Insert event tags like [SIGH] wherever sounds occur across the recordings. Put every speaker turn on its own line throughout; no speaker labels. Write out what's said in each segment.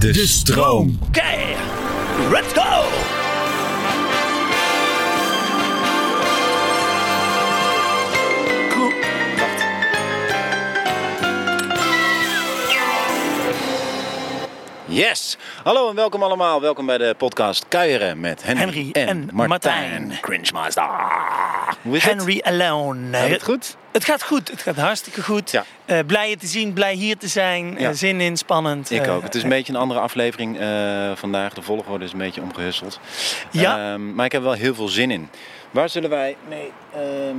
De, stroom.
Oké, let's go! Cool.
Yes. Hallo en welkom allemaal. Welkom bij de podcast Kuieren met Henry,
Henry
en,
en
Martijn.
Martijn.
Cringe Master. Het?
Henry Alone.
Gaat het goed?
Het gaat goed, het gaat hartstikke goed.
Ja.
Eh, blij je te zien, blij hier te zijn.
Ja.
Eh, zin in, spannend.
Ik
Eh,
ook. Het is een beetje een andere aflevering vandaag. De volgorde is een beetje omgehusseld.
Ja.
Ehm, maar ik heb wel heel veel zin in. Waar zullen wij mee ehm,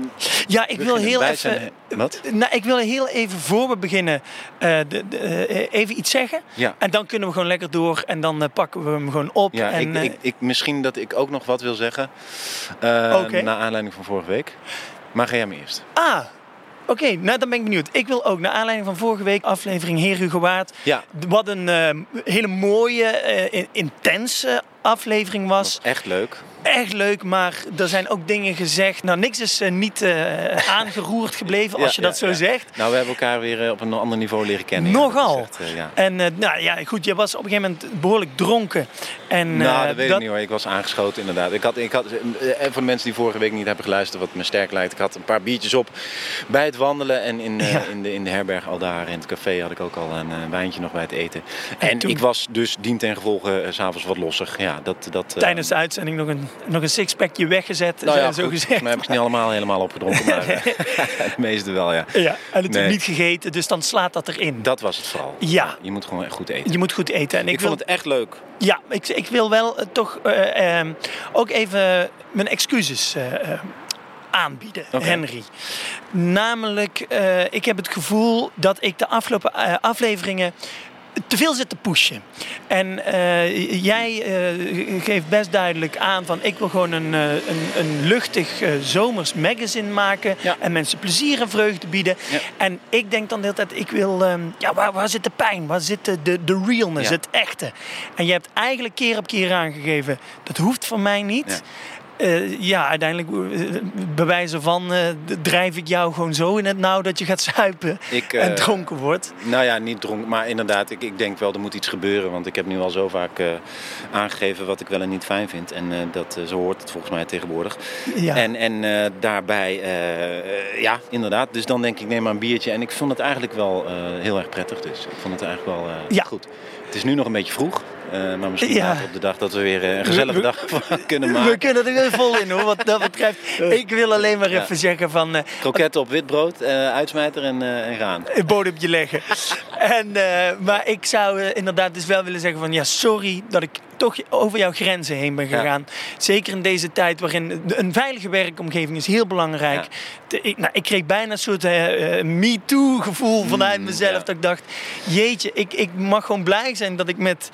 Ja, ik wil heel
Wij
even.
zijn- wat?
Nou, ik wil heel even voor we beginnen de, de, even iets zeggen.
Ja.
En dan kunnen we gewoon lekker door en dan pakken we hem gewoon op.
Ja,
en,
ik, ik, ik, misschien dat ik ook nog wat wil zeggen.
Oké.
Naar aanleiding van vorige week. Maar ga jij maar eerst.
Ah, oké, nou dan ben ik benieuwd. Ik wil ook, naar aanleiding van vorige week, aflevering Heer Hugo Waard.
Ja.
Wat een eh, hele mooie, in- intense aflevering was.
was echt leuk.
Echt leuk, maar er zijn ook dingen gezegd. Nou, niks is eh, niet eh, [LAUGHS] aangeroerd gebleven, als je dat
ja,
zo
ja.
zegt.
Nou, we hebben elkaar weer eh, op een ander niveau leren kennen.
Nogal. En nou ja, goed, je was op een gegeven moment behoorlijk dronken. En,
Nou, dat weet ik niet hoor. Ik was aangeschoten inderdaad. Ik had, ik had, voor de mensen die vorige week niet hebben geluisterd, wat me sterk lijkt. Ik had een paar biertjes op bij het wandelen. En in, in, de, in de herberg al daar in het café had ik ook al een wijntje nog bij het eten.
En
En,
toen-
ik was dus dien ten gevolge s s'avonds wat lossig. Ja, dat, dat, eh,
Tijdens de uitzending nog een, nog een sixpackje weggezet,
nou ja,
zo
goed,
gezegd.
volgens mij heb ik niet allemaal helemaal opgedronken. Maar [LAUGHS] eh, [LAUGHS] de meeste wel, ja.
Ja, en het
Nee.
niet gegeten, dus dan slaat dat erin.
Dat was het vooral.
Ja.
Je moet gewoon goed eten.
Je moet goed eten. En ik,
ik
wil,
vond het echt leuk.
Ja, ik, ik wil wel eh, toch eh, ehm, ook even mijn excuses aanbieden,
Oké.
Henry. Namelijk, ik heb het gevoel dat ik de afgelopen afleveringen te veel zit te pushen. En eh, jij eh, geeft best duidelijk aan van ik wil gewoon een, eh, een, een luchtig zomers magazine maken
Ja.
en mensen plezier en vreugde bieden.
Ja.
En ik denk dan de hele tijd, ik wil, ehm, ja, waar, waar zit de pijn? Waar zit de, de, de realness,
Ja.
het echte? En je hebt eigenlijk keer op keer aangegeven, dat hoeft voor mij niet.
Ja.
Eh, ja, uiteindelijk eh, bij wijze van eh, drijf ik jou gewoon zo in het nauw dat je gaat zuipen
Ik,
en dronken wordt.
Nou ja, niet dronken, maar inderdaad, ik, ik denk wel er moet iets gebeuren. Want ik heb nu al zo vaak aangegeven wat ik wel en niet fijn vind. En dat, zo hoort het volgens mij tegenwoordig.
Ja.
En, en daarbij, ja, inderdaad. Dus dan denk ik, neem maar een biertje. En ik vond het eigenlijk wel heel erg prettig. Dus ik vond het eigenlijk wel
Ja.
goed. Het is nu nog een beetje vroeg. Eh, maar misschien
Ja.
later op de dag dat we weer eh, een gezellige
We-
dag [LAUGHS] kunnen
We
maken.
kunnen er weer vol in hoor, wat dat betreft. Ik wil alleen maar
Ja.
even zeggen van... eh,
Kroketten op wit brood, eh, uitsmijter en, eh, en gaan.
een bodempje leggen. en, eh, maar ik zou eh, inderdaad dus wel willen zeggen van ja, sorry dat ik toch over jouw grenzen heen ben
Ja.
gegaan. Zeker in deze tijd waarin een veilige werkomgeving is heel belangrijk.
Ja.
Ik, nou, ik kreeg bijna een soort eh, eh, me-too gevoel vanuit
Mm,
mezelf.
ja.
Dat ik dacht, jeetje, ik, ik mag gewoon blij zijn dat ik met...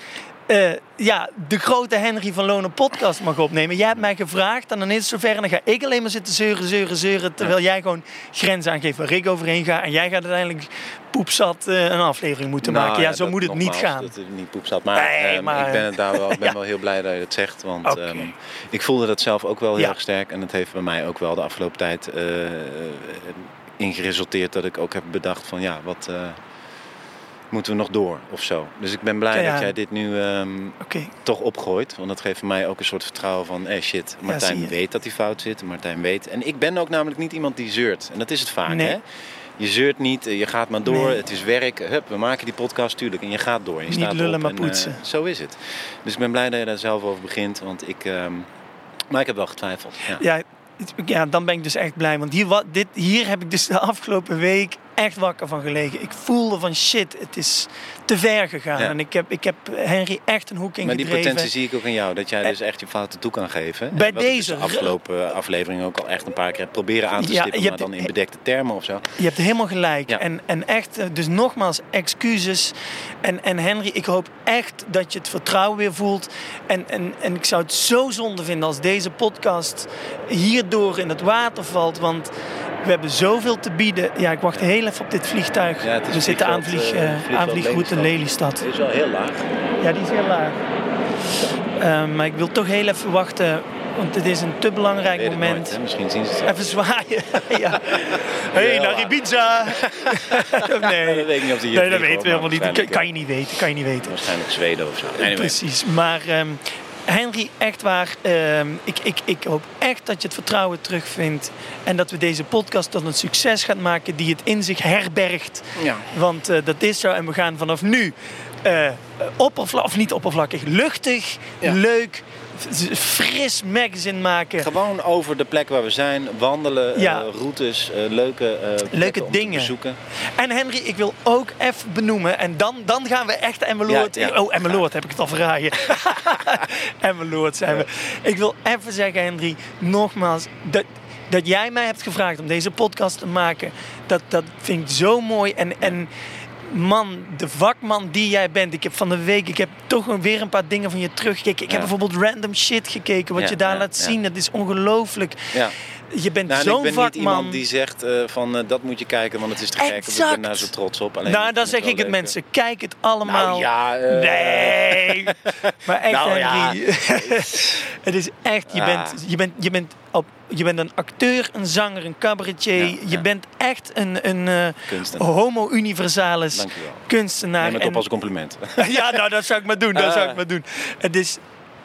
eh, ja, de grote Henry van Loon een podcast mag opnemen. Jij hebt mij gevraagd en dan is het zover. En dan ga ik alleen maar zitten zeuren, zeuren, zeuren. Terwijl jij gewoon grenzen aangeeft waar ik overheen ga. En jij gaat uiteindelijk poepzat eh, een aflevering moeten
Nou
maken. Ja, zo
dat
moet het niet gaan.
Dat het niet poep zat. Maar,
Nee,
ehm,
maar-
ik ben, het daar wel, ben
Ja.
wel heel blij dat je het zegt. Want ehm, ik voelde dat zelf ook wel heel
Ja.
erg sterk. En het heeft bij mij ook wel de afgelopen tijd eh in geresulteerd dat ik ook heb bedacht van ja, wat moeten we nog door of zo. Dus ik ben blij
Ja.
dat jij dit nu ehm, toch opgooit. Want dat geeft mij ook een soort vertrouwen van eh shit, Martijn weet dat hij fout zit. Martijn weet. En ik ben ook namelijk niet iemand die zeurt. En dat is het vaak
Nee.
hè. Je zeurt niet, je gaat maar door.
Nee.
Het is werk. Hup, we maken die podcast, tuurlijk. En je gaat door. Je
Niet
staat
lullen,
op
maar
en, eh,
poetsen.
zo is het. Dus ik ben blij dat je daar zelf over begint. Want ik... ehm, maar ik heb wel getwijfeld. Ja.
Ja, dan ben ik dus echt blij. Want hier, wa- dit, hier heb ik dus de afgelopen week echt wakker van gelegen. Ik voelde van shit, het is te ver gegaan.
Ja.
En ik heb, ik heb Henry echt een hoek in
Maar die
gedreven.
potentie zie ik ook in jou. Dat jij dus echt je fouten toe kan geven.
Bij
dus
deze-
de afgelopen aflevering ook al echt een paar keer heb proberen aan te
Ja,
stippen. Maar
hebt-
dan in bedekte termen of zo.
Je hebt helemaal gelijk.
Ja.
En, en echt, eh, dus nogmaals, excuses. En, en Henry, ik hoop echt dat je het vertrouwen weer voelt. En, en, en ik zou het zo zonde vinden als deze podcast hierdoor in het water valt. Want we hebben zoveel te bieden. Ja, ik wacht heel even op dit vliegtuig.
Ja,
we zitten aan
vliegveld,
vlieg,
eh, vliegveld
aanvliegroute Lelystad.
Het is wel heel laag.
Ja, die is heel laag. Eh, maar ik wil toch heel even wachten. Want het is een te belangrijk
Weet
moment.
nooit? Misschien zien ze het wel.
Even zwaaien. [LAUGHS] ja. Hey, naar. Ibiza. [LAUGHS] nee.
dat weet ik niet of die hier
Nee, dat weten we helemaal niet. kan, kan je niet weten. Kan je niet weten.
Waarschijnlijk Zweden of zo. Anyway.
Precies. Maar ehm, Henry, echt waar. ehm, ik, ik, ik hoop echt dat je het vertrouwen terugvindt. En dat we deze podcast tot een succes gaan maken die het in zich herbergt.
Ja.
Want eh, dat is zo. En we gaan vanaf nu eh oppervlakkig, of niet oppervlakkig, luchtig,
Ja.
leuk, fris magazine maken.
Gewoon over de plek waar we zijn, wandelen,
Ja.
eh, routes, eh, leuke, eh, te
dingen.
bezoeken.
En Henry, ik wil ook even benoemen, en dan, dan gaan we echt Emmeloord...
Ja, ja.
Oh, Emmeloord heb ik het al verraaien. [LAUGHS] Emmeloord zijn we. Ik wil even zeggen, Henry, nogmaals, dat, dat jij mij hebt gevraagd om deze podcast te maken, dat, dat vind ik zo mooi. En, en man, de vakman die jij bent, ik heb van de week, ik heb toch weer een paar dingen van je teruggekeken. Ik heb bijvoorbeeld random shit gekeken, wat
Ja,
je daar
ja,
laat zien. Dat is ongelooflijk.
Ja.
Je bent
Nou, ik
zo'n
ben
vakman.
niet iemand die zegt eh, van eh, dat moet je kijken, want het is te gek. Ik ben daar zo trots op. Alleen,
Nou,
ik
dan zeg ik het mensen. Kijk het allemaal.
Nou ja, eh,
nee. [LAUGHS] maar echt,
Nou ja.
Henry. [LAUGHS] het is echt, je,
Ah.
bent, je, bent, je, bent op, je bent een acteur, een zanger, een cabaretier.
Ja,
je
ja.
bent echt een, een eh, homo universalis kunstenaar.
Neem het
En-
op als compliment. [LAUGHS]
ja, nou, dat zou ik maar doen. Dat
Ah.
zou ik maar doen. Het is,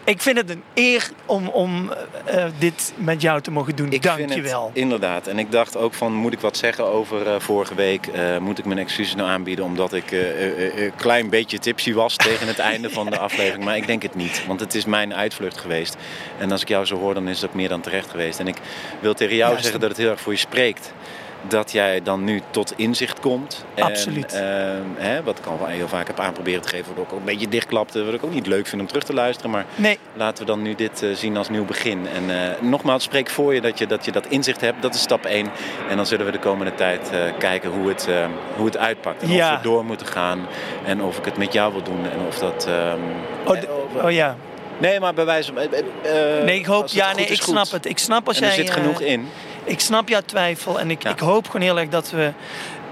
ik vind het een eer om, om eh, eh, dit met jou te mogen doen.
Ik
Dank
vind
je
het,
wel.
Inderdaad. En ik dacht ook van, moet ik wat zeggen over eh, vorige week? Moet ik mijn excuses nou aanbieden omdat ik een klein beetje tipsy was tegen het [LAUGHS] einde van de aflevering? Maar ik denk het niet, want het is mijn uitvlucht geweest. En als ik jou zo hoor, dan is het ook meer dan terecht geweest. En ik wil tegen jou
Juist.
zeggen dat het heel erg voor je spreekt. Dat jij dan nu tot inzicht komt. En,
Absoluut.
ehm, hè, wat ik al heel vaak heb aanproberen te geven, wat ook een beetje dichtklapte. Wat ik ook niet leuk vind om terug te luisteren. Maar
Nee,
Laten we dan nu dit eh, zien als nieuw begin. En eh, nogmaals, spreek voor je dat, je dat je dat inzicht hebt. Dat is stap 1. En dan zullen we de komende tijd eh, kijken hoe het, eh, hoe het uitpakt. En
Ja.
of we door moeten gaan. En of ik het met jou wil doen. En of dat... ehm,
oh,
eh,
oh ja.
Nee, maar bij wijze van...
Nee, ik hoop, ja, nee, ik
goed.
snap het. Ik snap als
En er
jij.
zit
eh,
genoeg in.
Ik snap jouw twijfel en ik,
Ja.
ik hoop gewoon heel erg dat we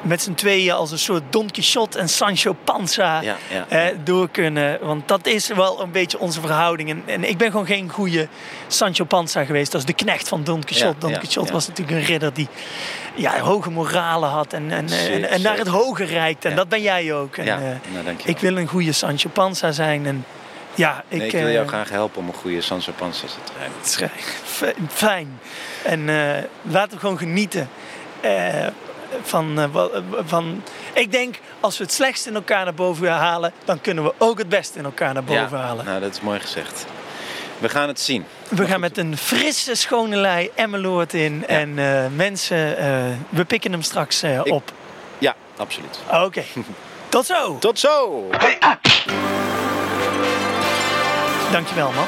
met z'n tweeën als een soort Don Quixote en Sancho Panza
Ja, ja.
eh, door kunnen. Want dat is wel een beetje onze verhouding. En, en ik ben gewoon geen goede Sancho Panza geweest. Dat is de knecht van Don Quixote. Don Quixote was natuurlijk een ridder die ja, hoge moralen had en, en,
Zeker,
en, en naar het
zeker.
hoge reikt. En dat ben jij ook. En,
Ja,
eh,
nou,
ik wil een goede Sancho Panza zijn. En ja, ik,
Nee, ik wil jou
eh,
graag helpen om een goede Sancho Panza te
f- Fijn. En eh, laten we gewoon genieten eh, van, eh, van... Ik denk, als we het slechtste in elkaar naar boven halen... dan kunnen we ook het beste in elkaar naar boven
ja,
halen.
nou, dat is mooi gezegd. We gaan het zien.
we gaan met een frisse, schone lei Emmeloord in. En eh, mensen, eh, we pikken hem straks eh,
Ik-
op.
Ja, absoluut.
Oké. [LAUGHS] Tot zo.
Tot zo!
Dankjewel, man.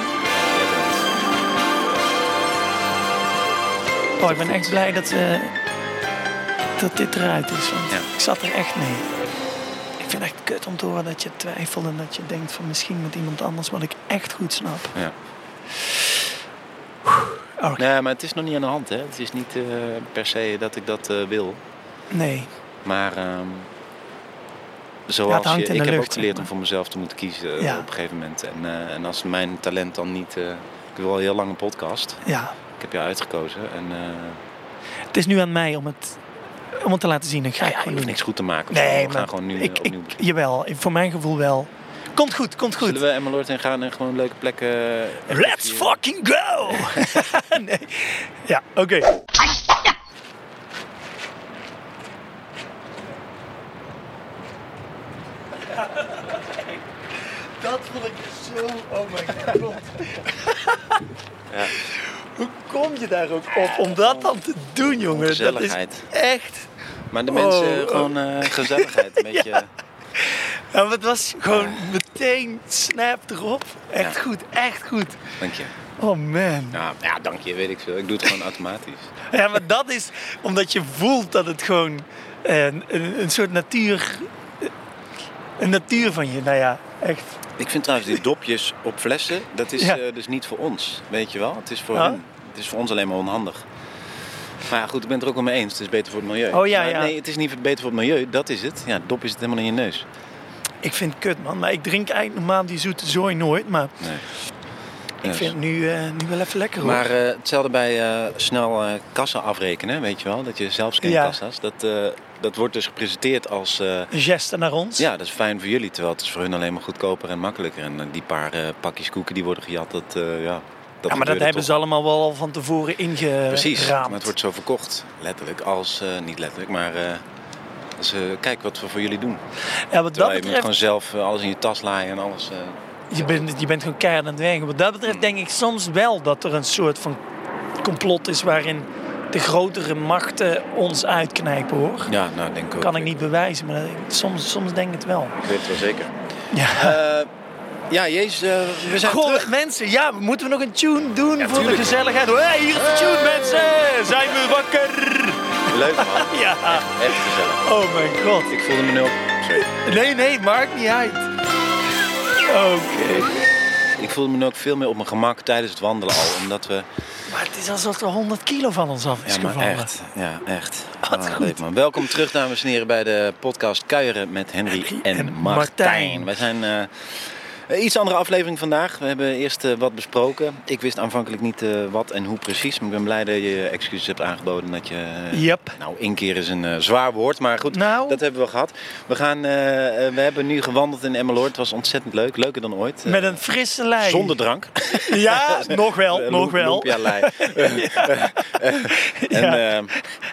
Oh, ik ben echt blij dat, eh, dat dit eruit is. Want
Ja.
ik zat er echt mee. Ik vind het echt kut om te horen dat je twijfelt en dat je denkt van misschien met iemand anders, wat ik echt goed snap.
Ja.
Oké.
Nee, maar het is nog niet aan de hand. Hè. Het is niet eh, per se dat ik dat eh, wil.
Nee,
Maar ehm, zoals
het hangt
je, ik heb
lucht,
ook geleerd om voor mezelf te moeten kiezen eh,
Ja.
op een gegeven moment. En, eh, en als mijn talent dan niet... eh, ik wil al heel lang een podcast.
ja.
Ik heb jou uitgekozen. En eh
Het is nu aan mij om het, om het te laten zien. Ik ga
ja, je hoeft
doen.
niks goed te maken.
Nee,
we
maar
gaan gewoon nu
ik, ik,
opnieuw beginnen.
jawel, voor mijn gevoel wel. Komt goed, komt goed.
Zullen we Emmeloord in gaan en gewoon leuke plekken...
Let's fucking go! [LAUGHS] [LAUGHS] nee. Ja, oké. Vond ik zo... Oh my god. [LAUGHS]
Ja.
Hoe kom je daar ook op om dat dan te doen, jongen? Dat is
Gezelligheid.
echt...
Maar de mensen,
Oh, oh.
gewoon eh, gezelligheid. Een [LAUGHS] beetje,
Ja. Ja, maar het was gewoon meteen snap erop. Echt
Ja.
goed, echt goed.
Dank je.
Oh man.
Ja, ja, dank je, weet ik veel. Ik doe het gewoon automatisch.
Ja, maar dat is omdat je voelt dat het gewoon eh, een, een soort natuur... Een natuur van je, nou ja, echt.
Ik vind trouwens die dopjes op flessen, dat is
Ja.
dus niet voor ons. Weet je wel? Het is voor
Oh.
hen. Het is voor ons alleen maar onhandig. Maar ja, goed, ik ben het er ook wel mee eens. Het is beter voor het milieu.
Oh, ja,
Maar
ja.
Nee, het is niet beter voor het milieu. Dat is het. Ja, dop is het helemaal in je neus.
Ik vind het kut, man. Maar ik drink eigenlijk normaal die zoete zooi nooit. Maar
Nee.
ik vind het nu, eh, nu wel even lekker, hoor.
Maar eh, hetzelfde bij snel kassa afrekenen, weet je wel? Dat je zelf scant
Ja.
kassa's. Dat, dat wordt dus gepresenteerd als... eh,
Een geste naar ons.
ja, dat is fijn voor jullie. Terwijl het is voor hun alleen maar goedkoper en makkelijker. En eh, die paar eh, pakjes koeken die worden gejat, dat... ja, dat
Ja, maar dat hebben
toch.
ze allemaal wel al van tevoren ingeraamd.
Precies, maar het wordt zo verkocht. Letterlijk als... niet letterlijk, maar... als, eh, kijk wat we voor jullie doen.
Ja, wat dat
Terwijl je moet
betreft,
gewoon zelf alles in je tas laaien en alles...
je bent, je bent gewoon keihard aan het werken. Wat dat betreft denk ik soms wel dat er een soort van complot is waarin de grotere machten ons uitknijpen, hoor.
ja, nou denk ik ook.
Kan ik niet bewijzen, maar soms, soms denk ik het wel.
Ik weet het wel zeker.
Ja.
Eh, ja, Jezus, eh, we zijn
Goh,
terug.
mensen, ja, moeten we nog een tune doen
Ja,
voor de gezelligheid? Hey, hier is de tune, mensen! Zijn we wakker?
Leuk man. [LAUGHS]
Ja.
Echt gezellig.
Oh mijn god.
Ik voelde me nu ook... Sorry.
Nee, nee, maakt niet uit. Oké.
Ik voelde me nu ook veel meer op mijn gemak tijdens het wandelen al. Omdat we...
Maar het is alsof er 100 kilo van ons af is
Ja, maar
gevallen.
echt. Ja, echt.
Wat
Ah,
goed.
man. Welkom terug, dames en heren, bij de podcast Kuieren met Henry,
Henry
en,
en
Martijn.
Martijn.
Wij zijn... eh, iets andere aflevering vandaag. We hebben eerst eh, wat besproken. Ik wist aanvankelijk niet eh, wat en hoe precies. Maar ik ben blij dat je excuses hebt aangeboden. Dat je... eh,
Yep.
Nou, inkeer is een eh, zwaar woord. Maar goed,
Nou.
dat hebben we gehad. We, gaan, eh, eh, we hebben nu gewandeld in Emmeloord. Het was ontzettend leuk. Leuker dan ooit. Eh,
Met een frisse lijn.
Zonder drank. [LAUGHS]
Ja, nog wel,
Eh,
nog wel. [LAUGHS]
En
Ja.
ja.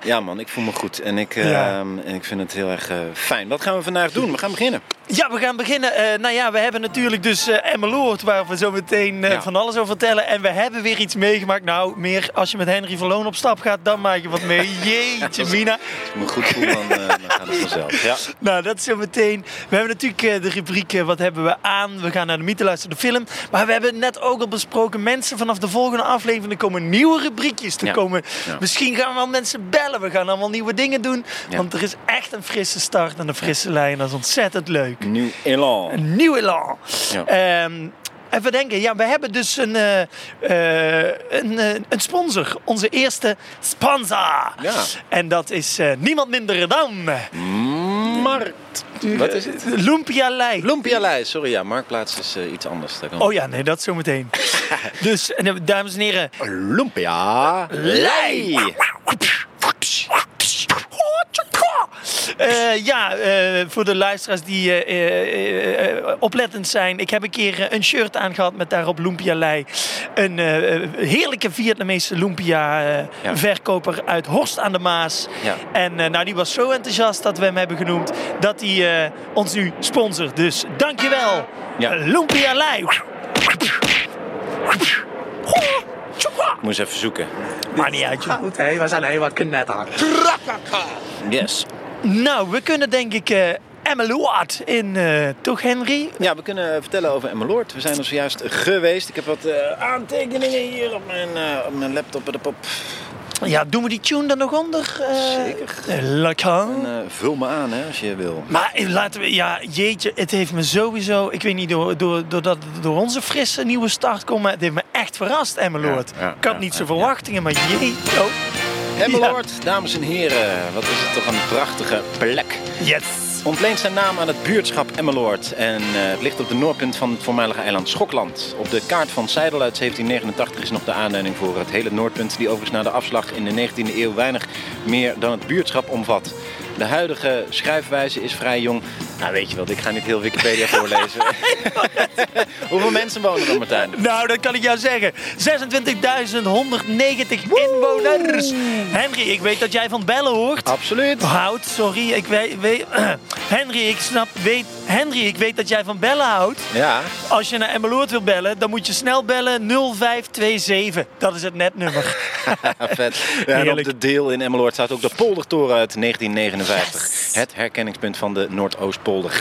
ja man, ik voel me goed. En ik, eh,
Ja.
en ik vind het heel erg eh, fijn. Wat gaan we vandaag doen? We gaan beginnen.
Ja, we gaan beginnen. Eh, nou ja, we hebben natuurlijk dus eh Emmeloord, waar we zo meteen eh,
Ja.
van alles over vertellen. En we hebben weer iets meegemaakt. Nou, meer als je met Henry Verloon op stap gaat, dan maak je wat mee. [LAUGHS] Jeetje, Mina.
Als ik me goed voel, dan, eh, dan gaat het vanzelf. Ja.
Nou, dat zo meteen. We hebben natuurlijk de rubriek Wat hebben we aan? We gaan naar de mythe luisteren, de film. Maar we hebben net ook al besproken, mensen, vanaf de volgende aflevering er komen nieuwe rubriekjes te komen. Misschien gaan we wel mensen bellen. We gaan allemaal nieuwe dingen doen. Want er is echt een frisse start en een frisse lijn. Dat is ontzettend leuk.
Nieuw elan.
Een nieuw elan.
Ja.
Ehm, even denken, ja, we hebben dus een, eh, eh, een, eh, een sponsor. Onze eerste sponsor.
Ja.
En dat is niemand minder dan...
Markt. Wat is het?
Lumpia Lei.
Lumpialei. Sorry, ja, Marktplaats is iets anders.
Oh ja, nee, dat zometeen. [LAUGHS] dus, en, eh, dames en heren.
Lumpia Lei.
Eh, ja, eh, voor de luisteraars die eh, oplettend zijn. Ik heb een keer een shirt aangehad met daarop Lumpia Lei. Een heerlijke Vietnamese lumpia eh,
Ja.
verkoper uit Horst aan de Maas.
Ja.
En eh, nou, die was zo enthousiast dat we hem hebben genoemd. Dat hij eh, ons nu sponsort. Dus dankjewel.
Ja.
Lumpia Lei.
Ik moest even zoeken.
Maar niet uit, joh.
Goed, hé, we zijn helemaal knetter.
Yes.
Nou, we kunnen denk ik eh Emmeloord in, eh, toch Henry?
Ja, we kunnen vertellen over Emmeloord. We zijn er zojuist geweest. Ik heb wat eh, aantekeningen hier op mijn, eh, op mijn laptop. en op-
Ja, doen we die tune dan nog onder? Eh,
Zeker.
eh, Lekker.
En, eh, vul me aan hè, als je wil.
Maar eh, laten we, ja, jeetje, het heeft me sowieso, ik weet niet door, door, doordat het door onze frisse nieuwe start komt, maar het heeft me echt verrast, Emmeloord.
Ja, ja,
ik had
ja,
niet zo
ja,
verwachtingen, maar jee. Oh,
Emmeloord, dames en heren. Wat is het toch een prachtige plek.
yes.
Ontleent zijn naam aan het buurtschap Emmeloord. En eh, het ligt op de noordpunt van het voormalige eiland Schokland. Op de kaart van Seidel uit 1789 is nog de aanduiding voor het hele noordpunt... die overigens na de afslag in de 19e eeuw weinig meer dan het buurtschap omvat. De huidige schrijfwijze is vrij jong. Nou, weet je wat, ik ga niet heel Wikipedia voorlezen. [LAUGHS] [LAUGHS] Hoeveel mensen wonen er, Martijn?
Nou, dat kan ik jou zeggen. 26.190 inwoners. Henry, ik weet dat jij van bellen hoort.
Absoluut.
Houdt, sorry. Ik weet, weet, [CLEARS THROAT] Henry, ik snap, weet, Henry, ik weet dat jij van bellen houdt.
Ja,
Als je naar Emmeloord wil bellen, dan moet je snel bellen 0527. Dat is het netnummer. [LAUGHS]
vet. Ja, en op de deel in Emmeloord staat ook de poldertoren uit 1959. Het herkenningspunt van de Noordoostpolder.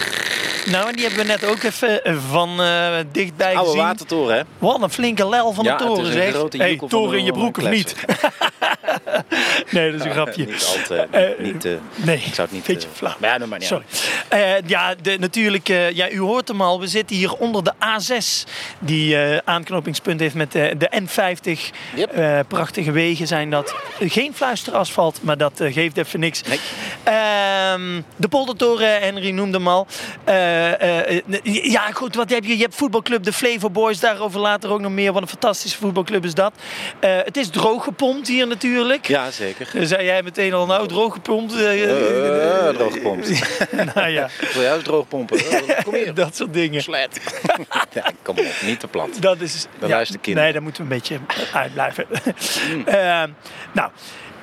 Nou, en die hebben we net ook even eh, van eh, dichtbij
Oude
gezien.
watertoren, hè?
Wat een flinke lel van
Ja,
de toren, zeg.
grote
Hey, toren in je broek of niet? [LAUGHS] nee, dat is een [LAUGHS] grapje.
Niet al te...
Eh,
niet, te-
Nee,
ik zou het niet...
beetje flauw.
Maar ja, maakt niet
Sorry. ja, de, natuurlijk, ja, u hoort hem al. We zitten hier onder de A6, die aanknopingspunt heeft met de, de N50.
Yep.
Prachtige wegen zijn dat. Geen fluisterasfalt, maar dat geeft even niks.
Nee.
Ehm, de poldertoren, Henry noemde hem al. Eh, eh, ja, goed, wat heb je? Je hebt voetbalclub de Flevo Boys, daarover later ook nog meer. Wat een fantastische voetbalclub is dat. Eh, het is droog gepompt hier natuurlijk.
Ja, zeker.
Zei jij meteen al, nou, droog gepompt. eh,
Eh, droog gepompt. [LAUGHS]
nou ja,
Wil jij droog pompen? Eh, [LAUGHS] Kom hier.
dat soort dingen.
Slet. [LAUGHS] ja, kom op, niet te plat.
Dat is.
Dan luisteren kinderen.
Nee, daar moeten we een beetje uitblijven. Eh, nou,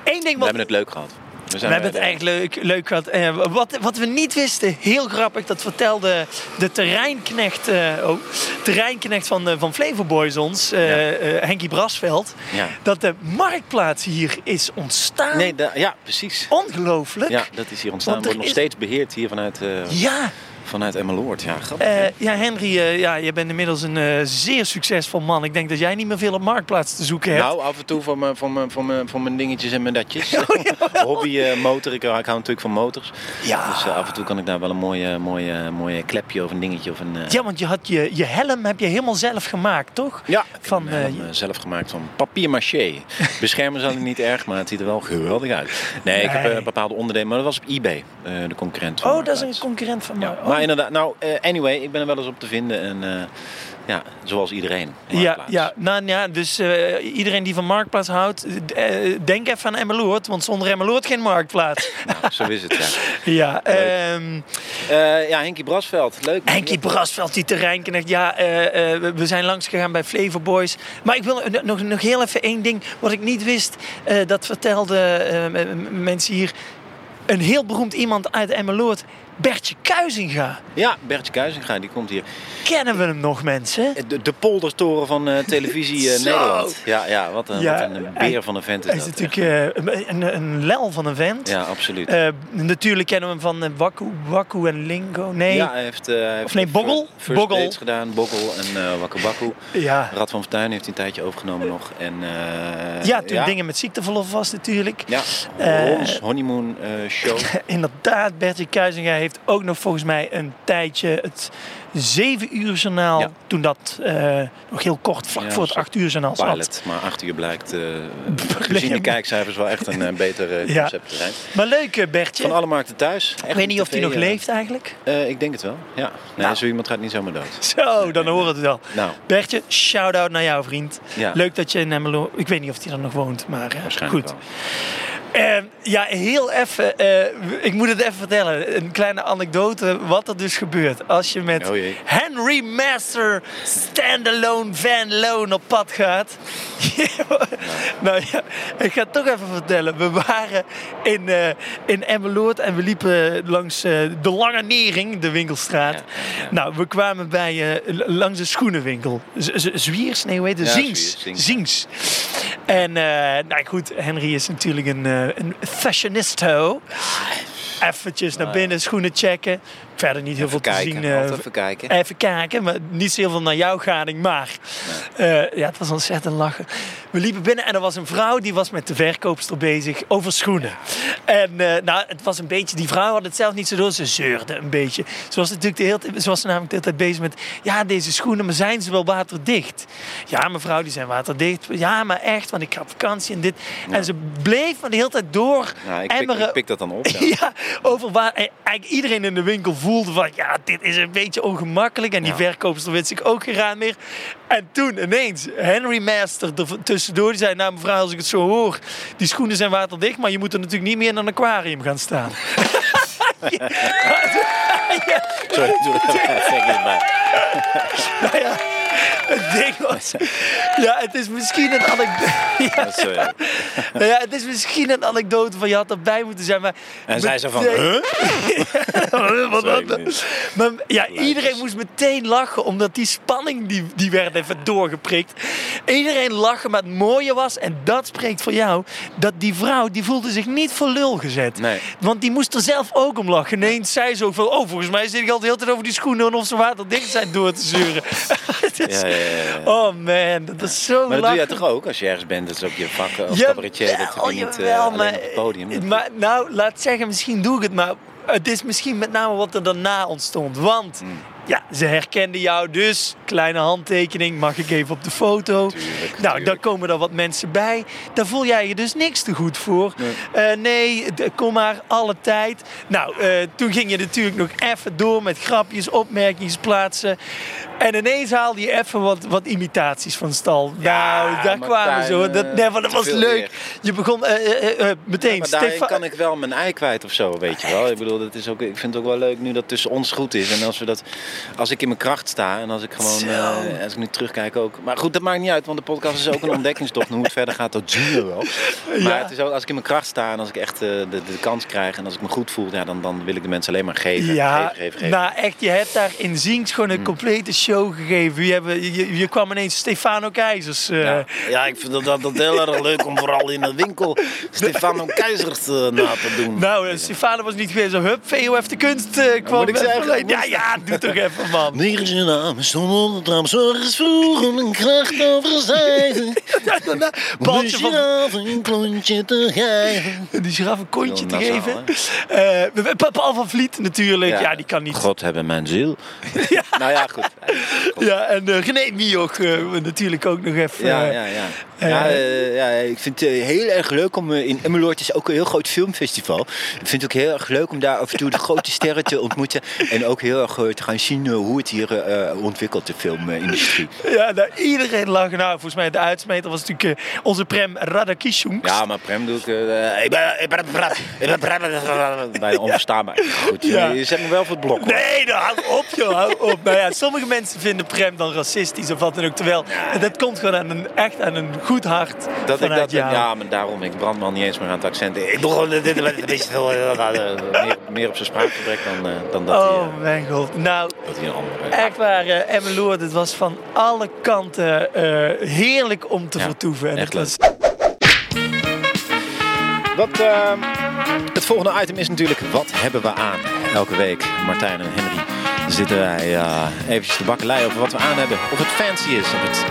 één ding
We
wat.
hebben het leuk gehad.
We hebben het echt leuk, leuk gehad. Eh, wat, wat we niet wisten, heel grappig, dat vertelde de terreinknecht, eh, oh, terreinknecht van, eh, van Flevo Boys ons, eh, eh, Henkie Brasveld,
Ja.
dat de marktplaats hier is ontstaan.
Nee, da- ja, precies.
Ongelooflijk.
Ja, dat is hier ontstaan. Wordt nog
is-
steeds beheerd hier vanuit,
Ja,
vanuit Emmeloord. Ja, grappig.
eh, ja Henry, eh, ja, je bent inmiddels een eh, zeer succesvol man. Ik denk dat jij niet meer veel op marktplaats te zoeken hebt.
Nou, af en toe voor mijn, voor mijn, voor mijn, voor mijn dingetjes en mijn datjes. [LAUGHS]
Oh, [LAUGHS]
Hobby motor. Ik, hou- ik hou natuurlijk van motors.
Ja.
Dus af en toe kan ik daar wel een mooie, mooie, mooie klepje of een dingetje of een...
Ja, want je had je, je helm heb je helemaal zelf gemaakt, toch?
Ja, ik heb
Van, eh,
zelf gemaakt van papier maché. [LAUGHS] Beschermen zal niet erg, maar het ziet er wel geweldig uit. Nee, ik heb eh, bepaalde onderdelen, maar dat was op eBay, de concurrent. van
Oh, dat is een concurrent van mij.
Ja. Maar inderdaad, nou, eh, anyway, ik ben er wel eens op te vinden en eh, ja, zoals iedereen.
Ja, ja, nou ja, dus eh, iedereen die van Marktplaats houdt, denk even aan Emmeloord, want zonder Emmeloord geen Marktplaats. [LAUGHS]
Nou, zo is het, ja.
ja, ehm
Eh, ja, Henkie Brasveld, leuk.
Henkie Brasveld, die terreinknecht. Ja, we- zijn langs gegaan bij Flavor Boys. Maar ik wil nog, nog heel even één ding wat ik niet wist. dat vertelde m- m- mensen hier. Een heel beroemd iemand uit Emmeloord, Bertje Kuizinga.
Ja, Bertje Kuizinga, die komt hier.
Kennen we hem nog, mensen?
De, de poldertoren van eh, televisie eh. [LAUGHS] Nederland. Ja, ja, wat een,
Ja,
wat een
hij-
beer van een vent is
Hij is
dat.
natuurlijk eh, een, een, lel van een vent.
Ja, absoluut.
Natuurlijk kennen we hem van Wakku, Wakku en Lingo. Nee,
Ja, hij heeft, hij heeft
nee, Boggel?
First
Boggel.
Dates gedaan, Boggel en Wakku Bakku.
ja.
Rad van Fortuin heeft hij een tijdje overgenomen nog. En,
ja toen dingen met ziekteverlof was natuurlijk.
Ja, Rons Honeymoon Show. [LAUGHS]
Inderdaad, Bertje Kuizinga heeft ook nog volgens mij een tijdje het 7 uur journaal.
Ja.
Toen dat eh, nog heel kort vlak
Ja,
voor het 8 uur journaal zat.
Pilot, maar acht uur blijkt eh [LAUGHS] gezien de kijkcijfers wel echt een eh, [LAUGHS] beter
Ja.
concept te zijn.
Maar leuk Bertje.
Van alle markten thuis.
ik weet niet of hij nog leeft eigenlijk.
Uh, ik denk het wel, ja. Nee,
Nou.
zo iemand gaat niet zomaar dood.
Zo, dan horen we het wel.
Nou,
Bertje, shout-out naar jou vriend. Leuk dat je in Emmeloord... Ik weet niet of hij er nog woont, maar goed.
wel.
Eh, ja, heel even. ik moet het even vertellen. Een kleine anekdote. Wat er dus gebeurt als je met
Oh
Henry Master Standalone Van Loan op pad gaat. [LAUGHS] nou ja, ik ga het toch even vertellen. We waren in, eh in Emmeloord en we liepen langs eh, de Lange Nering, de winkelstraat.
Ja, ja, ja.
Nou, we kwamen bij l- langs de schoenenwinkel. Z- Z- Zwiers? Nee, hoe heet het?
Ja,
Zings.
Zwiers, Zings.
En nou goed, Henry is natuurlijk een, een fashionisto. Eventjes naar binnen, schoenen checken. Verder niet heel
Even
veel te zien. eh,
even kijken.
Even kijken, maar niet zo heel veel naar jouw gading. Maar eh, ja, het was ontzettend lachen. We liepen binnen en er was een vrouw die was met de verkoopster bezig over schoenen. En eh, nou, het was een beetje, die vrouw had het zelf niet zo door. Ze zeurde een beetje. Ze was natuurlijk de hele, tijd- ze was namelijk de hele tijd bezig met, ja, deze schoenen, maar zijn ze wel waterdicht? Ja, mevrouw, die zijn waterdicht. Ja, maar echt, want ik ga op vakantie en dit. En ze bleef maar de hele tijd door
Nou, ik, pik,
emmeren
ik pik dat dan op. Ja. [LAUGHS]
ja, over waar en eigenlijk iedereen in de winkel voelde van ja, dit is een beetje ongemakkelijk. En die
Ja.
verkoopster wist zich ook geraad meer. En toen ineens Henry Master er tussendoor. Die zei, nou mevrouw, als ik het zo hoor, die schoenen zijn waterdicht. Maar je moet er natuurlijk niet meer in een aquarium gaan staan. [LAUGHS]
Sorry, doe bij.
Nou ja, het ding was... Ja, het is misschien een anekdote... [LAUGHS] Ja, nou ja, het is misschien een anekdote van je had erbij moeten zijn, maar...
En zij zo van,
Nee.
huh? [LAUGHS]
Wat dan? Maar ja, iedereen moest meteen lachen, omdat die spanning die, die werd even doorgeprikt. Iedereen lachen, maar het mooie was, en dat spreekt voor jou, dat die vrouw, die voelde zich niet voor lul gezet.
Nee.
Want die moest er zelf ook om lachen. Ineens zei ze ook van, oh, volgens mij zit ik al de hele tijd over die schoenen en of ze waterdicht zijn door te [LAUGHS]
ja, ja.
Oh man, dat is zo
Maar dat doe jij toch ook als je ergens bent? Dat is ook je vak eh, als
Jawel,
cabaretier. Dat je niet eh,
jawel,
alleen
maar,
op het podium.
Maar nou, laat zeggen, misschien doe ik het, maar het is misschien met name wat er daarna ontstond. Want
Hmm.
Ja, ze herkenden jou, dus kleine handtekening, mag ik even op de foto?
Tuurlijk,
nou,
tuurlijk.
daar komen er wat mensen bij. Daar voel jij je dus niks te goed voor. Nee, nee d- kom maar, alle tijd. Nou, eh, toen ging je natuurlijk nog even door met grapjes, opmerkingen plaatsen. En ineens haalde je even wat, wat imitaties van stal. nou, daar kwamen ze hoor. Dat,
eh,
nee, dat was leuk. Je begon eh, eh, eh, meteen.
maar daarin
Stefa-
kan ik wel mijn ei kwijt of zo, weet je wel. Ik bedoel, dat is ook, ik vind het ook wel leuk nu dat tussen ons goed is. En als, we dat, als ik in mijn kracht sta en als ik gewoon, eh, als ik nu terugkijk ook. Maar goed, dat maakt niet uit, want de podcast is ook een ontdekkingstocht. En hoe het verder gaat, dat zie je wel. [LAUGHS] Maar
Ja.
het is ook, als ik in mijn kracht sta en als ik echt eh, de, de, kans krijg en als ik me goed voel, ja, dan, dan wil ik de mensen alleen maar geven.
Ja,
geven, geven, geven.
nou echt, je hebt daar in Zinks gewoon een complete show gegeven. Je, hebben, je, je kwam ineens Stefano Keizers. eh,
Ja. ja, ik vind dat altijd heel erg leuk om vooral in de winkel Stefano Keizers na te doen.
Nou, Stefano was niet geweest zo, hup, VO heeft de kunst kwam.
moet ik zeggen?
Ja, ja, doe toch even, man.
Negen zijn namen stonden op het raam, zorgens vroeg om een kracht over zijde. [LAUGHS]
Van
een klontje te geven. [LAUGHS]
die giraffe een kontje te geven. Eh, we- Paul van Vliet natuurlijk. Ja, die kan niet.
God hebben mijn ziel. [LAUGHS] Nou ja, goed.
Ja, en eh, René Mioch eh, natuurlijk ook nog even.
Ja, ja, ja. Ja, ja, ik vind het heel erg leuk om in Emmeloord is ook een heel groot filmfestival. Ik vind het ook heel erg leuk om daar af en toe de grote sterren te ontmoeten. En ook heel erg te gaan zien eh, hoe het hier eh, ontwikkelt, de filmindustrie.
Ja, nou, iedereen lag. Nou, volgens mij de uitsmeter was natuurlijk eh, onze Prem Radakishunks.
Ja, maar Prem doe ik... eh, ik ben... Ik ben... Ik ben Prem... Bijna onverstaanbaar. Goed, je,
Ja.
je zet me wel voor het blok. hoor.
Nee, nou, hou op joh, hou op. Nou ja, sommige mensen vinden Prem dan racistisch of wat dan ook. Terwijl, dat komt gewoon aan een, echt aan een goed hart
Dat ik dat,
jou.
ja, maar daarom, ik brand me al niet eens meer aan het accent. Ik gewoon dit, een beetje eh, eh, meer, op zijn spraakgebrek dan, eh, dan dat, hij,
Oh
eh,
mijn god. Nou,
dat hij een andere...
echt waar, uh, Emmeloord, het was van alle kanten eh, heerlijk om te
Ja,
vertoeven. En
echt
het
leuk.
was,
Wat, eh, het volgende item is natuurlijk, wat hebben we aan? Elke week, Martijn en Henry, zitten wij eh eventjes de bakkelei over wat we aan hebben. Of het fancy is, of het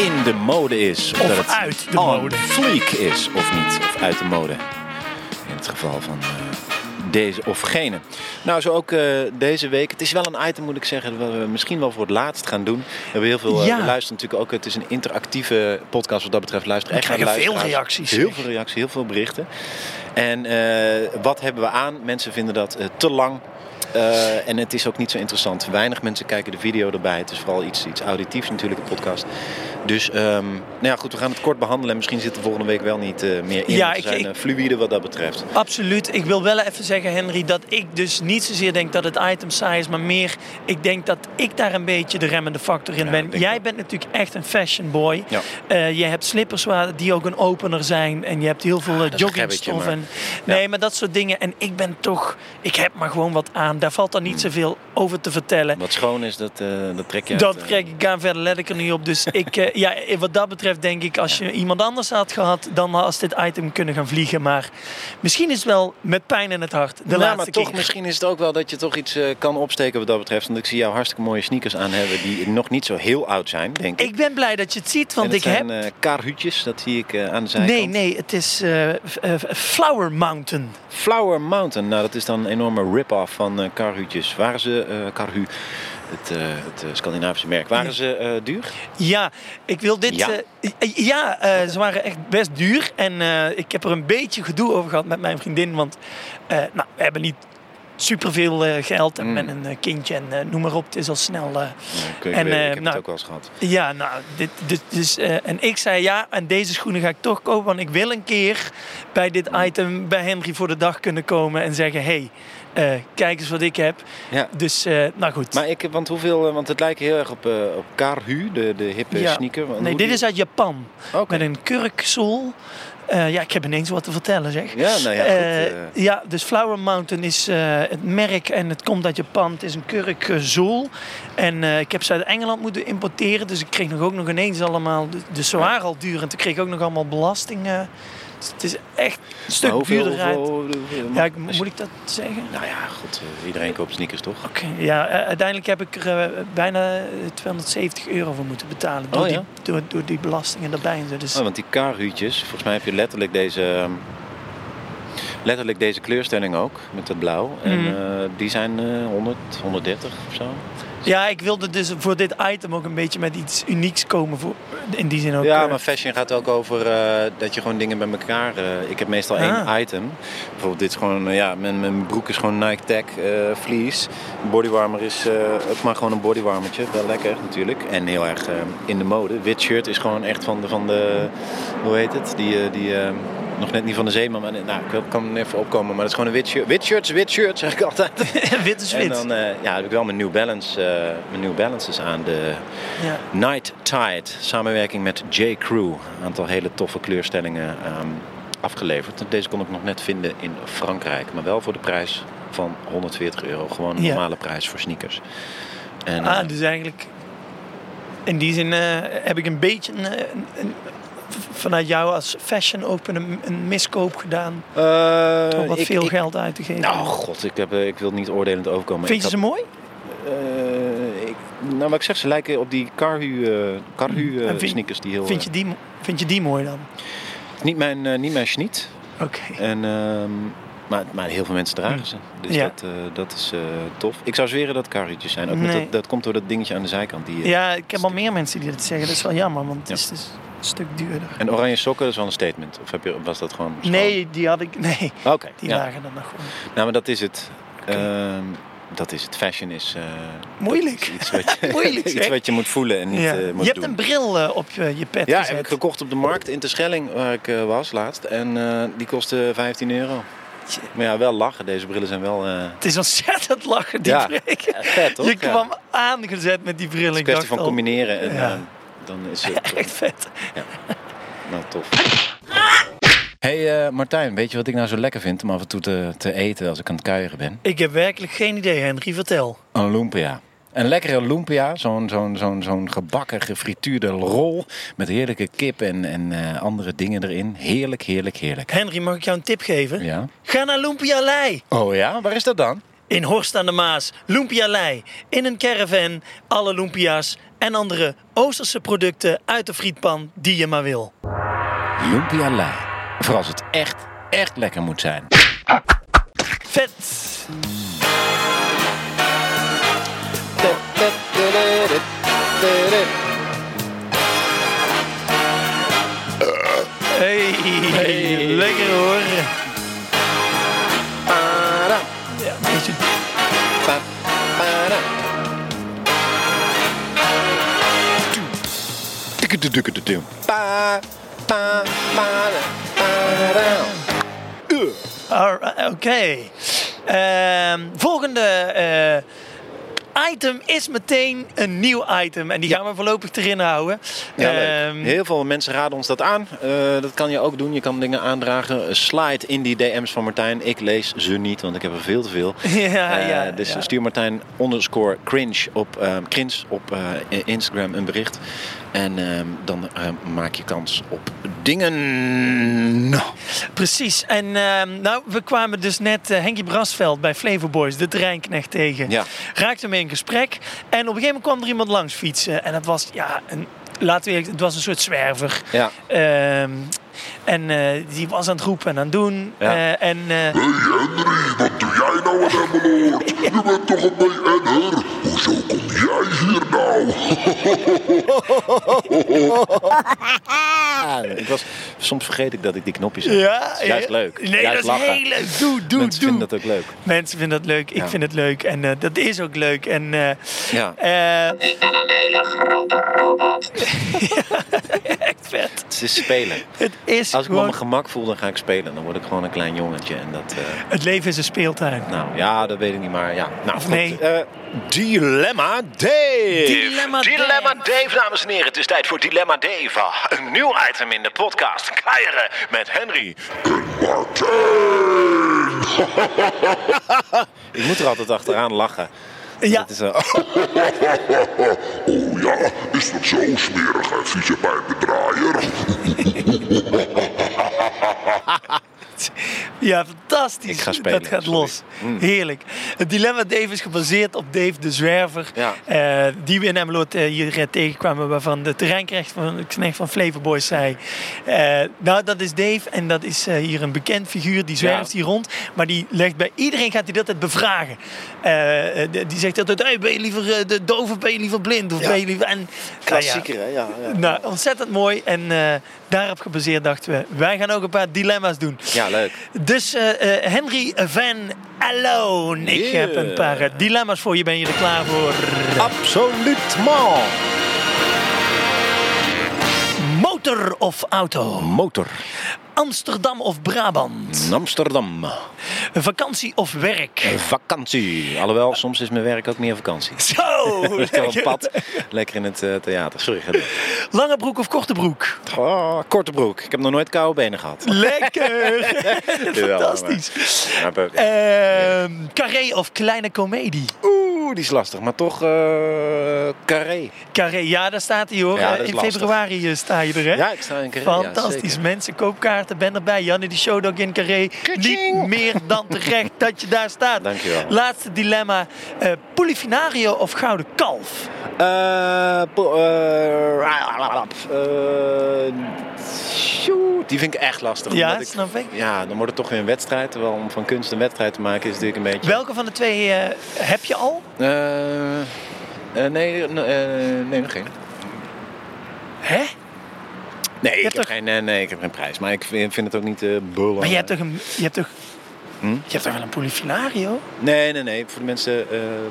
in de mode is. Of,
Of
dat het
uit de mode.
fleek is, of niet. Of uit de mode. In het geval van eh, deze of gene. Nou, zo ook eh, deze week. Het is wel een item, moet ik zeggen, dat we misschien wel voor het laatst gaan doen. We hebben heel veel,
Ja.
we luisteren natuurlijk ook, het is een interactieve podcast wat dat betreft. Luister echt naar de
veel reacties.
Heel veel reacties, heel veel berichten. En eh, wat hebben we aan? Mensen vinden dat te lang. En het is ook niet zo interessant. Weinig mensen kijken de video erbij. Het is vooral iets, iets auditiefs natuurlijk, een podcast. Dus ehm, nou ja, goed, we gaan het kort behandelen. En misschien zit er volgende week wel niet eh, meer in.
Ja, ik-
zijn
ik-
eh, fluïde wat dat betreft.
Absoluut. Ik wil wel even zeggen, Henry, dat ik dus niet zozeer denk dat het item saai is, maar meer, ik denk dat ik daar een beetje de remmende factor in
Ja,
ben. Jij bent natuurlijk echt een fashion boy.
Ja.
Eh, je hebt slippers waar, die ook een opener zijn en je hebt heel veel
Ah,
joggingstof. nee, maar dat soort dingen. En ik ben toch, ik heb maar gewoon wat aan. Daar valt dan niet
Hmm.
zoveel over te vertellen.
Wat schoon is, dat, eh, dat trek je.
Dat krijg ik aan verder let ik er niet op. Dus ik, ja, wat dat betreft denk ik, als je iemand anders had gehad, dan had dit item kunnen gaan vliegen. Maar misschien is het wel met pijn in het hart. De
nou,
laatste
maar toch,
keer.
misschien is het ook wel dat je toch iets eh, kan opsteken wat dat betreft. Want ik zie jou hartstikke mooie sneakers aan hebben die nog niet zo heel oud zijn, denk ik.
Ik ben blij dat je het ziet, want
en
ik
het
heb.
zijn eh kaarhutjes, dat zie ik eh, aan de zijkant.
Nee, nee, het is eh, eh, Flower Mountain.
Flower Mountain, nou dat is dan een enorme rip-off van eh karhutjes. Waren ze, eh karhu, het, eh, het eh, Scandinavische merk, waren ze eh, duur?
Ja, ik wil dit.
Ja?
ja, ze waren echt best duur. En ik heb er een beetje gedoe over gehad met mijn vriendin. Want nou, we hebben niet superveel geld. En
Mm.
met een kindje en noem maar op. Het is al snel.
Ja, ik, ik
En,
weet- ik heb
nou,
het ook wel eens gehad.
Ja, nou, dit, dit, eh, en ik zei ja, en deze schoenen ga ik toch kopen. Want ik wil een keer bij dit item bij Henry voor de dag kunnen komen en zeggen: hey, eh, kijk eens wat ik heb.
Ja.
Dus, eh, nou goed.
Maar ik, want hoeveel, eh, want het lijkt heel erg op, eh op Karhu, de, de hippe
Ja.
sneaker. Want
nee, dit
die-
is uit Japan. Met een kurkzool. Ja, ik heb ineens wat te vertellen, zeg.
Ja, nou ja, goed.
Ja, dus Flower Mountain is het merk en het komt uit Japan. Het is een kurkzool. En ik heb ze uit Engeland moeten importeren. Dus ik kreeg nog ook nog ineens allemaal... de- Dus ze waren al duur en toen kreeg ik ook nog allemaal belasting. Het is echt een stuk
hoeveel,
duurder Ja, ik, moet ik dat zeggen?
Nou ja, goed. eh, iedereen koopt sneakers, toch?
Oké, ja, eh, uiteindelijk heb ik er eh, bijna eh, 270 euro voor moeten betalen. Door,
Oh, ja?
die, door, door die belastingen erbij. Dus,
Oh, want die Karhu'tjes, volgens mij heb je letterlijk deze... ehm, Letterlijk deze kleurstelling ook, met het blauw. En eh, die zijn eh 100, 130 of zo.
Ja, ik wilde dus voor dit item ook een beetje met iets unieks komen. Voor, in die zin ook.
Ja,
eh,
maar fashion gaat ook over eh, dat je gewoon dingen bij elkaar... eh, ik heb meestal één
Ah.
item. Bijvoorbeeld dit is gewoon... ja, mijn, mijn broek is gewoon Nike Tech fleece. Bodywarmer is ook maar gewoon een bodywarmertje. Wel lekker natuurlijk. En heel erg in de mode. Wit shirt is gewoon echt van de... Van de hoe heet het? Die... die nog net niet van de zeeman, maar nou, ik kan even opkomen. Maar dat is gewoon een wit shirt. Wit shirt wit shirt, zeg ik altijd. [LAUGHS]
wit is
En
wit.
dan eh, ja, heb ik wel mijn New Balance, eh, mijn New Balances aan. De
ja.
Night Tide, samenwerking met J. Crew. Een aantal hele toffe kleurstellingen ehm, afgeleverd. Deze kon ik nog net vinden in Frankrijk. Maar wel voor de prijs van 140 euro. Gewoon een
Ja.
normale prijs voor sneakers. En,
Ah,
eh,
dus eigenlijk... In die zin heb ik een beetje een, een- een- vanuit jou als fashion open een, een miskoop gedaan.
eh,
Door wat
ik-
veel
ik-
geld uit te geven.
Nou, god, ik, heb, eh, ik wil niet oordelend overkomen.
Vind je ze mooi?
eh, ik, nou, wat ik zeg, ze lijken op die Carhu, eh Carhu
vind-
sneakers. Die heel,
Vind je die, vind je die mooi dan?
niet mijn, niet mijn schniet.
Oké.
En, ehm, maar, maar heel veel mensen dragen ze. Dus
Ja.
dat, dat is tof. Ik zou zweren dat karretjes zijn. Ook met dat, dat komt door dat dingetje aan de zijkant. Die,
Ja, ik heb al meer mensen die dat zeggen. Dat is wel jammer, want het is dus stuk duurder.
En oranje sokken, dat is wel een statement. Of heb je, was dat gewoon...
Nee, die had ik... Nee, die
ja.
lagen dan nog gewoon.
Nou, maar dat is het. Ehm, dat is het. Fashion is... eh,
Moeilijk.
is iets wat je, [LAUGHS]
Moeilijk, [LAUGHS]
iets wat je moet voelen en niet
Ja.
eh,
Je hebt
doen.
een bril eh, op je, je pet
Ja,
gezet.
heb ik gekocht op de markt in Terschelling, waar ik was laatst. En die kostte 15 euro. Maar ja, wel lachen. Deze brillen zijn wel...
Het is ontzettend lachen, die
Ja. vet, toch?
Je
Ja.
kwam aangezet met die bril.
Het is
Ik
een kwestie van
al,
combineren en
Ja.
Eh, dan is [LAUGHS] het...
Echt vet.
Nou, tof. hey, eh, Martijn, weet je wat ik nou zo lekker vind om af en toe te, te eten als ik aan het kuieren ben?
Ik heb werkelijk geen idee, Henry. Vertel.
Een lumpia. Een lekkere lumpia, zo'n zo'n zo'n zo'n gebakken, gefrituurde rol met heerlijke kip en, en eh, andere dingen erin. Heerlijk, heerlijk, heerlijk.
Henry, mag ik jou een tip geven?
Ja.
Ga naar Lumpia Lei.
Oh ja, waar is dat dan?
In Horst aan de Maas. Lumpia Lei. In een caravan. Alle lumpia's en andere Oosterse producten uit de frietpan die je maar wil.
Lumpia Lei. Voor als het echt, echt lekker moet zijn.
Vet. Hey, lekker hoor. Alright, Oké. Ehm, volgende eh, item is meteen een nieuw item. En die gaan we voorlopig erin houden. Ehm,
Heel veel mensen raden ons dat aan. Eh, dat kan je ook doen. Je kan dingen aandragen. Slide in die DM's van Martijn. Ik lees ze niet, want ik heb er veel te veel. [LAUGHS]
ja,
Eh,
ja,
dus stuur Martijn underscore cringe op, eh, cringe op Instagram een bericht. En ehm, dan eh, maak je kans op dingen.
Precies. En ehm, nou, we kwamen dus net eh, Henkie Brasveld bij Flavor Boys, de terreinknecht, tegen.
Ja.
Raakten mee in gesprek. En op een gegeven moment kwam er iemand langs fietsen. En dat was, ja, een, laten we eerlijk- het was een soort zwerver.
Ja.
Ehm, en eh, die was aan het roepen en aan het doen.
Ja.
Eh, en eh,
Hey Henry, wat doe jij nou in Emmeloord? [LAUGHS] Je bent toch een BN'er? Hoezo kom jij hier nou? [LAUGHS]
Ik was, soms vergeet ik dat ik die knopjes heb.
ja,
Dat is juist
ja.
leuk.
Nee,
Juist
dat is
lachen.
heel leuk. Doe, doe,
Mensen
doe.
vinden dat ook leuk.
Mensen vinden dat leuk. Ik
Ja.
vind het leuk. En eh, dat is ook leuk. En eh,
Ja.
eh, [LAUGHS] echt vet.
Het is spelen.
Het is
Als ik me op mijn gemak voel, dan ga ik spelen. Dan word ik gewoon een klein jongetje. En dat, eh,
Het leven is een speeltuin.
nou ja, dat weet ik niet, maar ja. Nou,
Of
goed.
nee.
Eh, Dilemma Dave.
Dilemma
Dilemma
Dave.
Dave, dames en heren. Het is tijd voor Dilemma Dave. Ah, Een nieuw item in de podcast. Keieren met Henry. [LAUGHS] ik moet er altijd achteraan lachen.
Ja,
Het is, eh, [LAUGHS]
Oh ja, is dat zo smerig vieze pijpendraaier? [LAUGHS]
ja, fantastisch.
Ik ga spelen,
Dat gaat
sorry.
los. Heerlijk. Het dilemma Dave is gebaseerd op Dave de Zwerver.
Ja.
eh, die we in Emmeloord eh, hier eh, tegenkwamen. Waarvan de terreinknecht van, knecht van Flavor Boys zei. nou, dat is Dave. En dat is hier een bekend figuur. Die zwerft
Ja.
hier rond. Maar die legt bij iedereen gaat hij dat altijd bevragen. Die zegt altijd. Hey, ben je liever de doof of ben je liever blind? Of ben je liever... En,
Klassieker,
nou
hè? Ja,
nou, ontzettend mooi. En daarop gebaseerd dachten we. Wij gaan ook een paar dilemma's doen.
ja, leuk.
Dus eh, eh, Henry van Alone. Ik
Yeah.
heb een paar eh, dilemma's voor je. Ben je er klaar voor?
Absoluutman.
Motor of auto?
Motor.
Amsterdam of Brabant?
Amsterdam.
Vakantie of werk?
Vakantie. Alhoewel, soms is mijn werk ook meer vakantie.
Zo! [LAUGHS]
Ik heb op pad. Lekker in het eh, theater. Sorry.
Lange broek of korte broek?
Oh, korte broek. Ik heb nog nooit koude benen gehad.
Lekker! [LAUGHS] Fantastisch. Ehm carré of kleine komedie?
Oeh, die is lastig. Maar toch eh carré.
Carré, ja, daar staat hij hoor.
Ja,
Eh, in
lastig.
februari eh, sta je er, hè?
Ja, ik sta in carré.
Fantastisch. Mensen, koopkaarten, ben erbij. Janne, die showdog in Carré. Niet meer dan terecht dat je daar staat.
Dankjewel.
Laatste dilemma. eh Polifinario of Gouden Kalf?
Eh, eh, eh, shoot, die vind ik echt lastig.
Ja,
omdat ik-
snap ik.
Ja, dan wordt het toch weer een wedstrijd. Terwijl om van kunst een wedstrijd te maken is natuurlijk een beetje...
Welke van de twee eh, heb je al?
Eh, nee, nee, nog geen.
Hè?
Nee, ik heb,
toch-
geen, nee, nee, ik heb geen prijs. Maar ik vind, vind het ook niet belangrijk.
Maar je hebt toch een... Je hebt toch,
Hm?
je hebt toch wel een Polifinario?
Nee, nee, nee. Voor de mensen...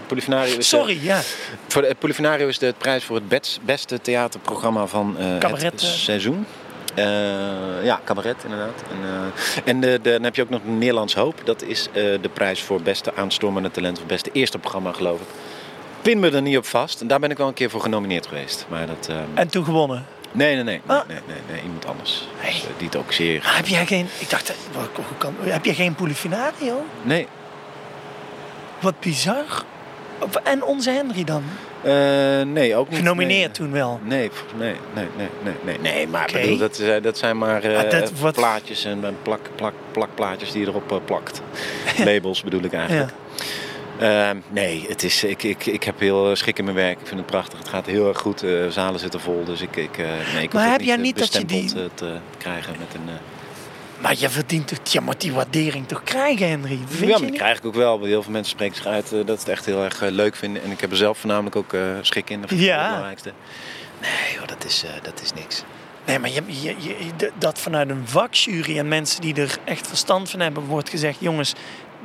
Polifinario is...
Sorry, ja.
Voor de, Polifinario is de prijs voor het best- beste theaterprogramma van het seizoen. Eh, ja, cabaret inderdaad. En, eh, en de, de, dan heb je ook nog Nederlands Hoop. Dat is eh, de prijs voor beste aanstormende talent. Of beste eerste programma, geloof ik. Pin me er niet op vast. En daar ben ik wel een keer voor genomineerd geweest. Maar dat... eh,
En toen gewonnen.
nee, nee, nee, nee,
Ah.
nee, nee, nee, Iemand anders. Dus, eh, die het ook zeer...
Ah, heb jij geen... Ik dacht, eh, hoe kan, heb jij geen Polifinario?
Nee.
Wat bizar. En onze Henry dan?
Eh, nee, ook niet.
Genomineerd
nee.
toen wel.
Nee, nee, nee, nee, nee, nee, nee, maar bedoel, dat, is- dat zijn maar eh,
Ah, dat- wat-
plaatjes en en plak, plak, plakplaatjes die je erop eh, plakt. [LAUGHS] Labels bedoel ik eigenlijk. Ehm, nee, het is, ik, ik, ik heb heel schik in mijn werk. Ik vind het prachtig. Het gaat heel erg goed. Eh, zalen zitten vol. Dus ik, ik, eh, nee, ik
Maar heb jij
eh,
niet dat je die-
eh, te krijgen met een...
Maar je verdient toch... Je moet die waardering toch krijgen, Henry? Vind
ja, maar die krijg ik ook wel. Heel veel mensen spreken zich uit eh, dat ze het echt heel erg eh, leuk vinden. En ik heb er zelf voornamelijk ook eh, schik in. Dat
Ja.
het belangrijkste. Nee joh, dat is, dat is niks.
Nee, maar je, je, dat vanuit een vakjury en mensen die er echt verstand van hebben, wordt gezegd: jongens,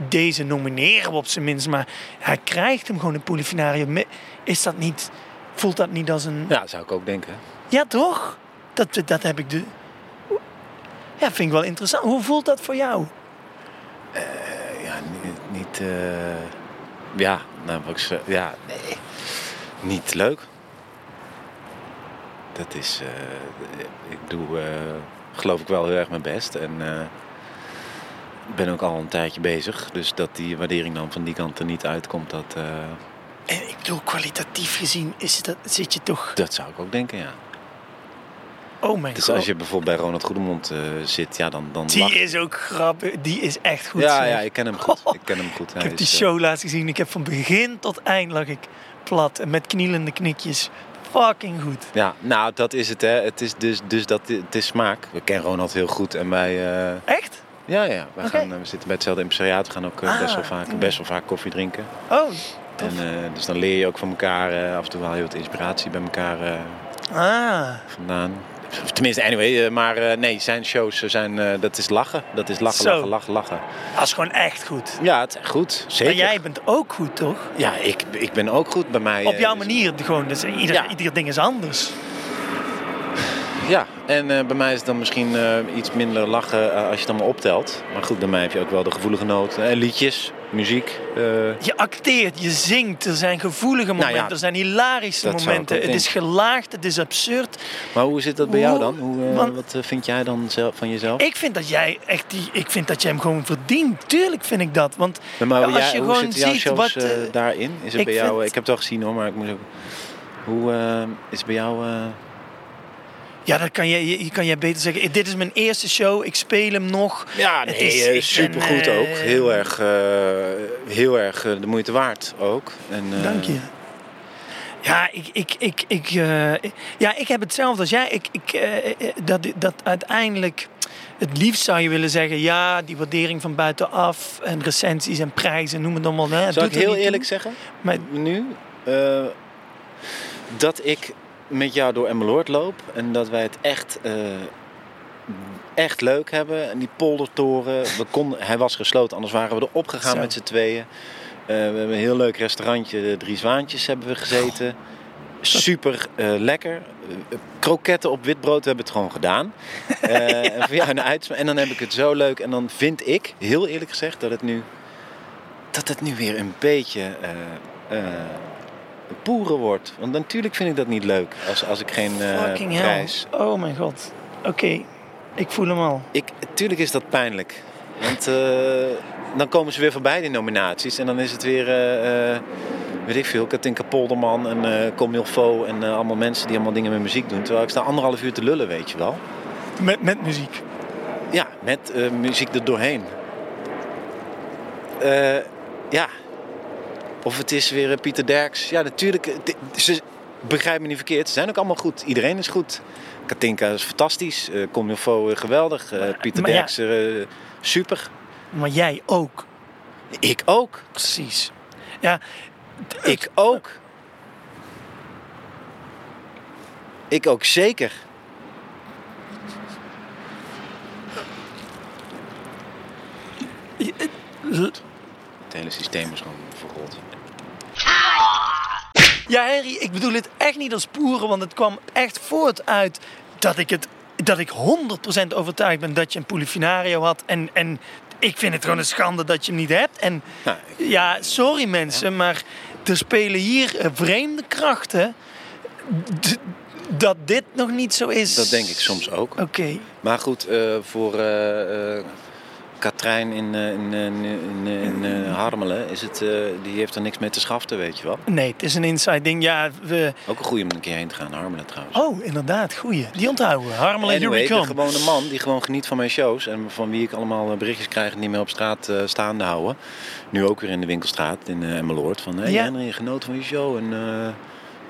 deze nomineren we op zijn minst, maar hij krijgt hem gewoon een polifinario. Is dat niet, voelt dat niet als een.
Ja, zou ik ook denken.
Ja, toch? Dat, dat heb ik de. Ja, vind ik wel interessant. Hoe voelt dat voor jou?
Eh, ja, niet... niet eh, ja, nou, wat ik ze- ja, nee. Niet leuk. Dat is... eh, ik doe, geloof ik, wel heel erg mijn best. En ben ook al een tijdje bezig. Dus dat die waardering dan van die kant er niet uitkomt, dat,
En ik bedoel, kwalitatief gezien is dat, zit je toch.
dat zou ik ook denken, ja.
Oh mijn
Dus
god.
als je bijvoorbeeld bij Ronald Goedemond eh, zit, ja, dan, dan
Die is ook grappig. Die is echt goed.
Ja,
zeg.
ja, ik ken hem goed. Ik ken hem goed.
Ik
Hij
heb die
is, eh,
show laatst gezien. Ik heb van begin tot eind lag ik plat. En met knielende knikjes. Fucking goed.
Ja, nou dat is het hè. Het is dus, dus dat het is smaak. We kennen Ronald heel goed en wij. eh,
Echt?
ja, ja. Wij gaan, we zitten bij hetzelfde impresariaat. We gaan ook
Ah,
best, wel vaak, best wel vaak koffie drinken.
Oh, tof.
En, dus dan leer je ook van elkaar. af en toe haal je wat inspiratie bij elkaar
Ah.
vandaan. Tenminste, anyway. eh, maar eh, nee, zijn shows zijn. eh, dat is lachen. Dat is lachen,
Zo.
lachen, lachen, lachen.
Dat is gewoon echt goed.
Ja, het is goed. Zeker.
Maar jij bent ook goed, toch?
Ja, ik, ik ben ook goed bij mij.
Op jouw manier gewoon. Dus ieder,
Ja.
ieder ding is anders.
Ja, en eh, bij mij is het dan misschien eh, iets minder lachen eh, als je het allemaal optelt. Maar goed, bij mij heb je ook wel de gevoelige. En liedjes, muziek.
Je acteert, je zingt, er zijn gevoelige momenten,
Nou ja,
er zijn hilarische momenten. Het is gelaagd, het is absurd.
maar hoe zit dat bij jou dan? Hoe,
Want-
wat vind jij dan zelf, van jezelf?
Ik vind dat jij echt die, ik vind dat jij hem gewoon verdient. Tuurlijk vind ik dat. Want
Ja, maar
als
jij-
je
hoe
gewoon ziet
shows
wat.
daarin? Is het
ik
bij jou?
vind-
Ik heb het wel gezien hoor, maar ik moet ook. Hoe is het bij jou?
Ja, dat kan je, je, je kan jij beter zeggen. Dit is mijn eerste show, ik speel hem nog.
Ja,
Het
nee,
is-
eh, supergoed
ben, eh,
ook. Heel erg, eh, heel erg de moeite waard ook. En,
Dank je. Ja, ik, ik, ik, ik, ja, ik heb hetzelfde als jij. Ik, ik, dat, dat uiteindelijk, het liefst zou je willen zeggen, ja, die waardering van buitenaf en recensies en prijzen, noem het allemaal. Hè, doet
ik heel eerlijk
toe.
zeggen?
Maar
Nu, dat ik met jou door Emmeloord loop en dat wij het echt, eh, echt leuk hebben. En die poldertoren, we konden, hij was gesloten, anders waren we erop gegaan
Zo.
met z'n tweeën. Eh, we hebben een heel leuk restaurantje, de Drie Zwaantjes hebben we gezeten. Super eh, lekker. Kroketten op wit brood, we hebben het gewoon gedaan. [LAUGHS] En, voor jou een en dan heb ik het zo leuk. En dan vind ik, heel eerlijk gezegd, dat het nu, dat het nu weer een beetje poeren wordt. Want natuurlijk vind ik dat niet leuk als, als ik geen eh,
fucking hell.
prijs...
Oh mijn god. Oké, ik voel hem al.
Ik, tuurlijk is dat pijnlijk. Want eh, dan komen ze weer voorbij, die nominaties. En dan is het weer, eh, weet ik veel, Katinka Polderman en eh Comilfo en allemaal mensen die allemaal dingen met muziek doen. Terwijl ik sta anderhalf uur te lullen, weet je wel.
Met, met muziek.
Ja, met muziek er doorheen. Ja. Of het is weer eh, Pieter Derks. Ja, natuurlijk. Ze, begrijp me niet verkeerd. Ze zijn ook allemaal goed. Iedereen is goed. Katinka is fantastisch. eh Comilfo eh, geweldig. Pieter
maar ja.
Derks super.
Maar jij ook.
Ik ook.
Precies. Ja,
Ik ook. Ik ook zeker. Het hele systeem is gewoon verrot.
Ja, Henry, ik bedoel het echt niet als poeren, want het kwam echt voort uit dat ik het dat ik 100% overtuigd ben dat je een Polifinario had en en ik vind het gewoon een schande dat je hem niet hebt. En
Nou,
ja, sorry mensen, maar er spelen hier eh, vreemde krachten dat dit nog niet zo is.
Dat denk ik soms ook.
Oké.
Maar goed, eh, voor eh, Katrijn in, eh, in, eh, in, in, in, eh, Harmelen is het, eh, die heeft er niks mee te schaften, weet je wel.
Nee, het is een inside ding. Ja, we...
Ook een goeie om een keer heen te gaan, Harmelen trouwens.
Oh, inderdaad, goeie. Die onthouden we. Harmelen,
Anyway,
we
ik ben
come.
gewoon een man die gewoon geniet van mijn shows. En van wie ik allemaal eh, berichtjes krijg en die me op straat eh, staande houden. Nu ook weer in de winkelstraat in uh, Emmeloord. Van, hey
Ja.
Henry, genoten van je show. En eh,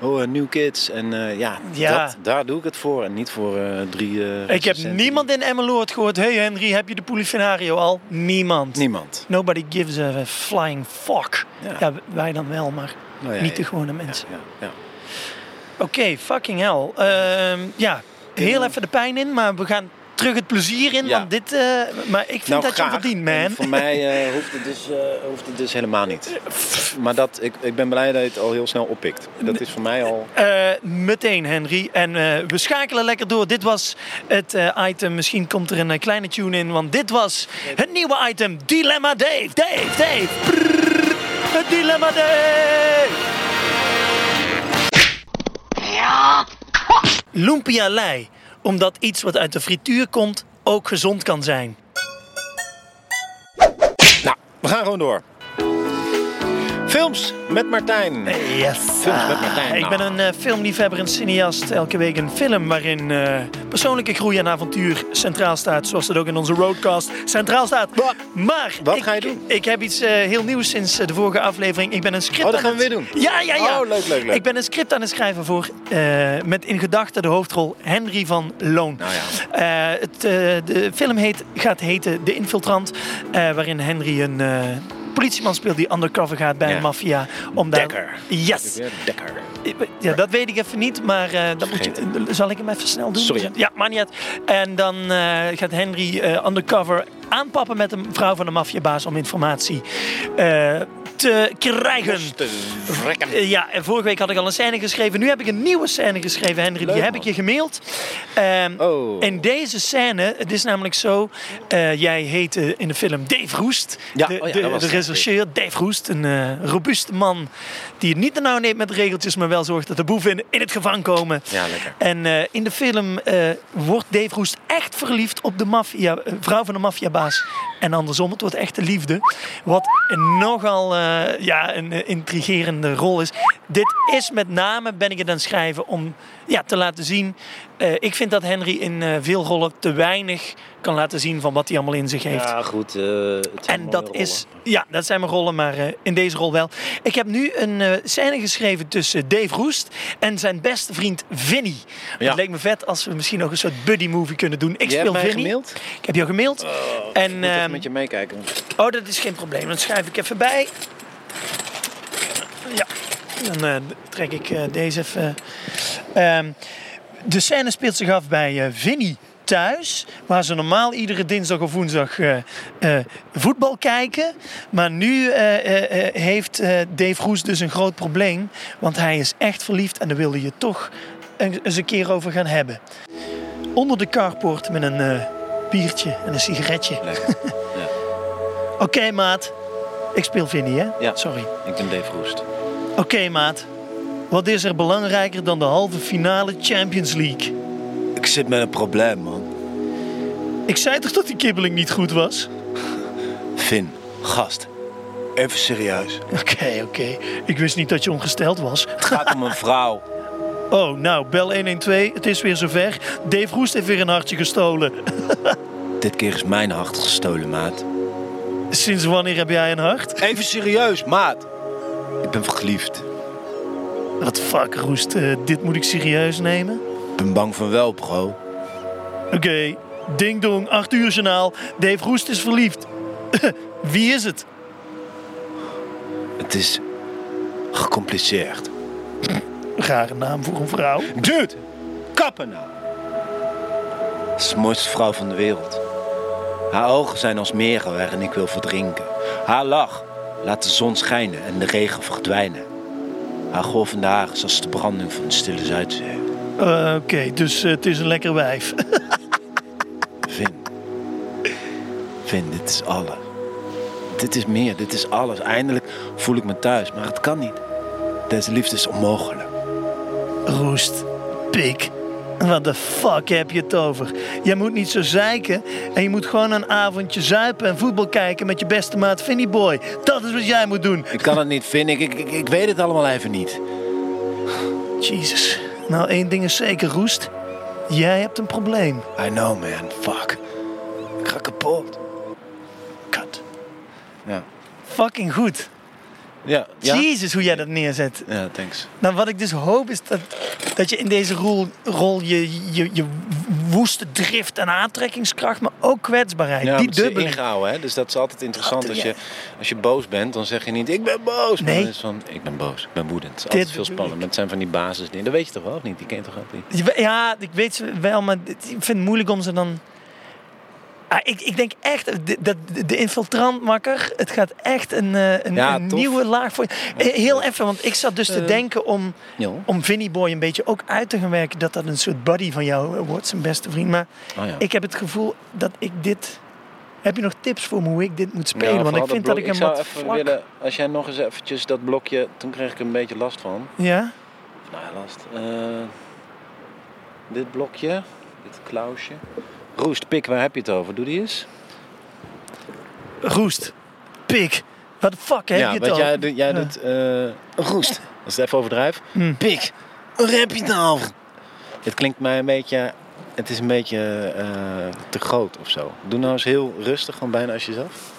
oh, eh, New Kids. En eh, ja,
Ja.
Dat, daar doe ik het voor. En niet voor eh, drie
Ik heb niemand in Emmeloord gehoord. Hey Henry, heb je de Polifinario al? Niemand.
Niemand.
Nobody gives a flying fuck.
Ja.
Ja, wij dan wel, maar
Nou ja,
niet de gewone mensen.
Ja, ja.
Oké, fucking hell. Ehm, ja, heel even de pijn in, maar we gaan terug het plezier in.
Ja.
Want dit, eh, maar ik vind
Nou,
dat je verdient,
En
man.
Voor mij eh, hoeft, het dus, eh, hoeft het dus helemaal niet. Maar dat, ik, ik ben blij dat je het al heel snel oppikt. Dat is voor mij al...
Eh, meteen, Henry. En eh, we schakelen lekker door. Dit was het eh, item. Misschien komt er een kleine tune in. Want dit was het nieuwe item. Dilemma Dave. Dave, Dave. Het Dilemma Dave. [LAUGHS] Lumpia lei. Omdat iets wat uit de frituur komt ook gezond kan zijn.
Nou, we gaan gewoon door. Films met Martijn.
Yes.
Films met Martijn.
Ik ben een eh, filmliefhebber en cineast. Elke week een film waarin eh, persoonlijke groei en avontuur centraal staat. Zoals het ook in onze roadcast centraal staat. Maar
Wat
ik,
ga je doen?
Ik heb iets eh, heel nieuws sinds de vorige aflevering. Ik ben een script
Oh, dat
aan
gaan we weer doen?
Ja, ja, ja.
Oh, leuk, leuk, leuk.
Ik ben een script aan het schrijven voor met in gedachten de hoofdrol Henry van Loon.
Nou ja.
Het, de film heet, gaat heten De Infiltrant. waarin Henry een politieman speelt die undercover gaat bij een maffia.
Dekker.
Yes.
Dekker.
Ja, dat weet ik even niet, maar dat moet je, zal ik hem even snel doen?
Sorry.
Ja, maar niet. En dan eh, gaat Henry eh, undercover aanpappen met een vrouw van de maffiabaas om informatie eh, te krijgen. Eh, Ja, en vorige week had ik al een scène geschreven. Nu heb ik een nieuwe scène geschreven, Henry.
Leuk,
die heb
man.
ik je gemaild. Ehm,
Oh.
In deze scène, het is namelijk zo... eh, jij heet eh, in de film Dave Roest.
Ja,
de,
oh ja,
de, rechercheur Dave Roest. Een eh, robuuste man die het niet te nauw neemt met regeltjes... maar wel zorgt dat de boeven in, in het gevangen komen.
Ja, lekker.
En in de film wordt Dave Roest echt verliefd op de maffia, vrouw van de En andersom, het wordt echte liefde. Wat nogal eh, ja, een eh, intrigerende rol is. Dit is met name, ben ik het aan het schrijven, om ja, te laten zien... eh, ik vind dat Henry in eh, veel rollen te weinig kan laten zien van wat hij allemaal in zich heeft.
Ja, goed. eh, het zijn
En
mooie
dat
rollen.
is, ja, dat zijn mijn rollen, maar eh, in deze rol wel. Ik heb nu een eh, scène geschreven tussen Dave Roest en zijn beste vriend Vinny.
Ja.
Het leek me vet als we misschien ook een soort buddy movie kunnen doen. Ik
Jij
speel
hebt mij
Vinny.
gemaild?
Ik heb jou gemaild.
Ik
en,
moet even
ehm,
met je meekijken.
oh, dat is geen probleem. Dan schrijf ik even bij. Ja, dan eh, trek ik eh, deze even. Ehm, de scène speelt zich af bij eh Vinny thuis, waar ze normaal iedere dinsdag of woensdag eh, eh, voetbal kijken. Maar nu heeft Dave Roes dus een groot probleem, want hij is echt verliefd en daar wilde je toch een- eens een keer over gaan hebben. Onder de carport met een biertje en een sigaretje.
Lekker. [LAUGHS]
Oké, maat. Ik speel Vinny, hè?
Ja.
Sorry.
Ik ben Dave Roest.
Oké, maat. Wat is er belangrijker dan de halve finale Champions League?
Ik zit met een probleem, man.
Ik zei toch dat die kibbeling niet goed was?
Finn, gast. Even serieus.
Oké, oké. Ik wist niet dat je ongesteld was.
Het gaat om een vrouw. [LAUGHS]
Oh, nou, bel 112. Het is weer zover. Dave Roest heeft weer een hartje gestolen. [LAUGHS]
Dit keer is mijn hart gestolen, maat.
Sinds wanneer heb jij een hart?
Even serieus, maat. Ik ben verliefd.
Wat fuck, Roest. eh, dit moet ik serieus nemen?
Ik ben bang van wel, bro.
Oké. Ding dong, 8 uur journaal. Dave Roest is verliefd. [LAUGHS] Wie is het?
Het is gecompliceerd.
Rare naam voor een vrouw.
Dude, kappen nou. Het is de mooiste vrouw van de wereld. Haar ogen zijn als meren waarin ik wil verdrinken. Haar lach laat de zon schijnen en de regen verdwijnen. Haar golvende haar is als de branding van de stille Zuidzee.
Eh, Oké, dus eh, het is een lekker wijf. [LAUGHS]
Vin. Vin, dit is alles. Dit is meer, dit is alles. Eindelijk voel ik me thuis, maar het kan niet. Deze liefde is onmogelijk.
Roest, pik. Wat de fuck heb je het over? Jij moet niet zo zeiken en je moet gewoon een avondje zuipen en voetbal kijken met je beste maat Vinnie Boy. Dat is wat jij moet doen.
Ik kan het niet, Vin. Ik, ik, ik, ik weet het allemaal even niet.
Jezus. Nou, één ding is zeker, Roest. Jij hebt een probleem.
I know, man. Fuck. Ik ga kapot.
Kut.
Ja.
Fucking goed.
Ja. Ja?
Jezus, hoe jij dat neerzet.
Ja, thanks.
Nou, wat ik dus hoop is dat, dat je in deze rol, rol je, je, je woeste drift en aantrekkingskracht, maar ook kwetsbaarheid.
Ja,
die
ingehouden, hè? Dus dat is altijd interessant. Als je, als je boos bent, dan zeg je niet, ik ben boos. Maar
Nee.
dan is van, ik ben boos, ik ben woedend. Het is altijd veel
bedoel
spannend. Maar het zijn van die basisdingen. Dat weet je toch wel, of niet? Die ken je toch niet?
Ja, ik weet ze wel, maar ik vind het moeilijk om ze dan. Ah, ik, ik denk echt, de, de, de infiltrantmakker, het gaat echt een, eh, een,
Ja,
een nieuwe laag voor je. Eh, Heel even, want ik zat dus te
Eh.
denken om,
Ja.
om Vinnie Boy een beetje ook uit te gaan werken, dat dat een soort buddy van jou wordt, zijn beste vriend. Maar
Oh, ja.
ik heb het gevoel dat ik dit. Heb je nog tips voor me hoe ik dit moet
Ja,
spelen? want ik vind dat ik hem
zou
wat
even
vlak...
willen, als jij nog eens eventjes dat blokje, toen kreeg ik een beetje last van.
Ja?
Nou ja, last. Eh, dit blokje, dit klausje. Roest, pik, waar heb je het over? Doe die eens.
Roest. Pik. Wat de fuck heb
ja,
je het
wat jij,
over?
doet- jij
Ja.
doet... eh, roest. Als ik het even overdrijf.
Hmm.
Pik, waar heb je het over? Het klinkt mij een beetje... Het is een beetje eh, te groot of zo. Doe nou eens heel rustig, gewoon bijna als jezelf.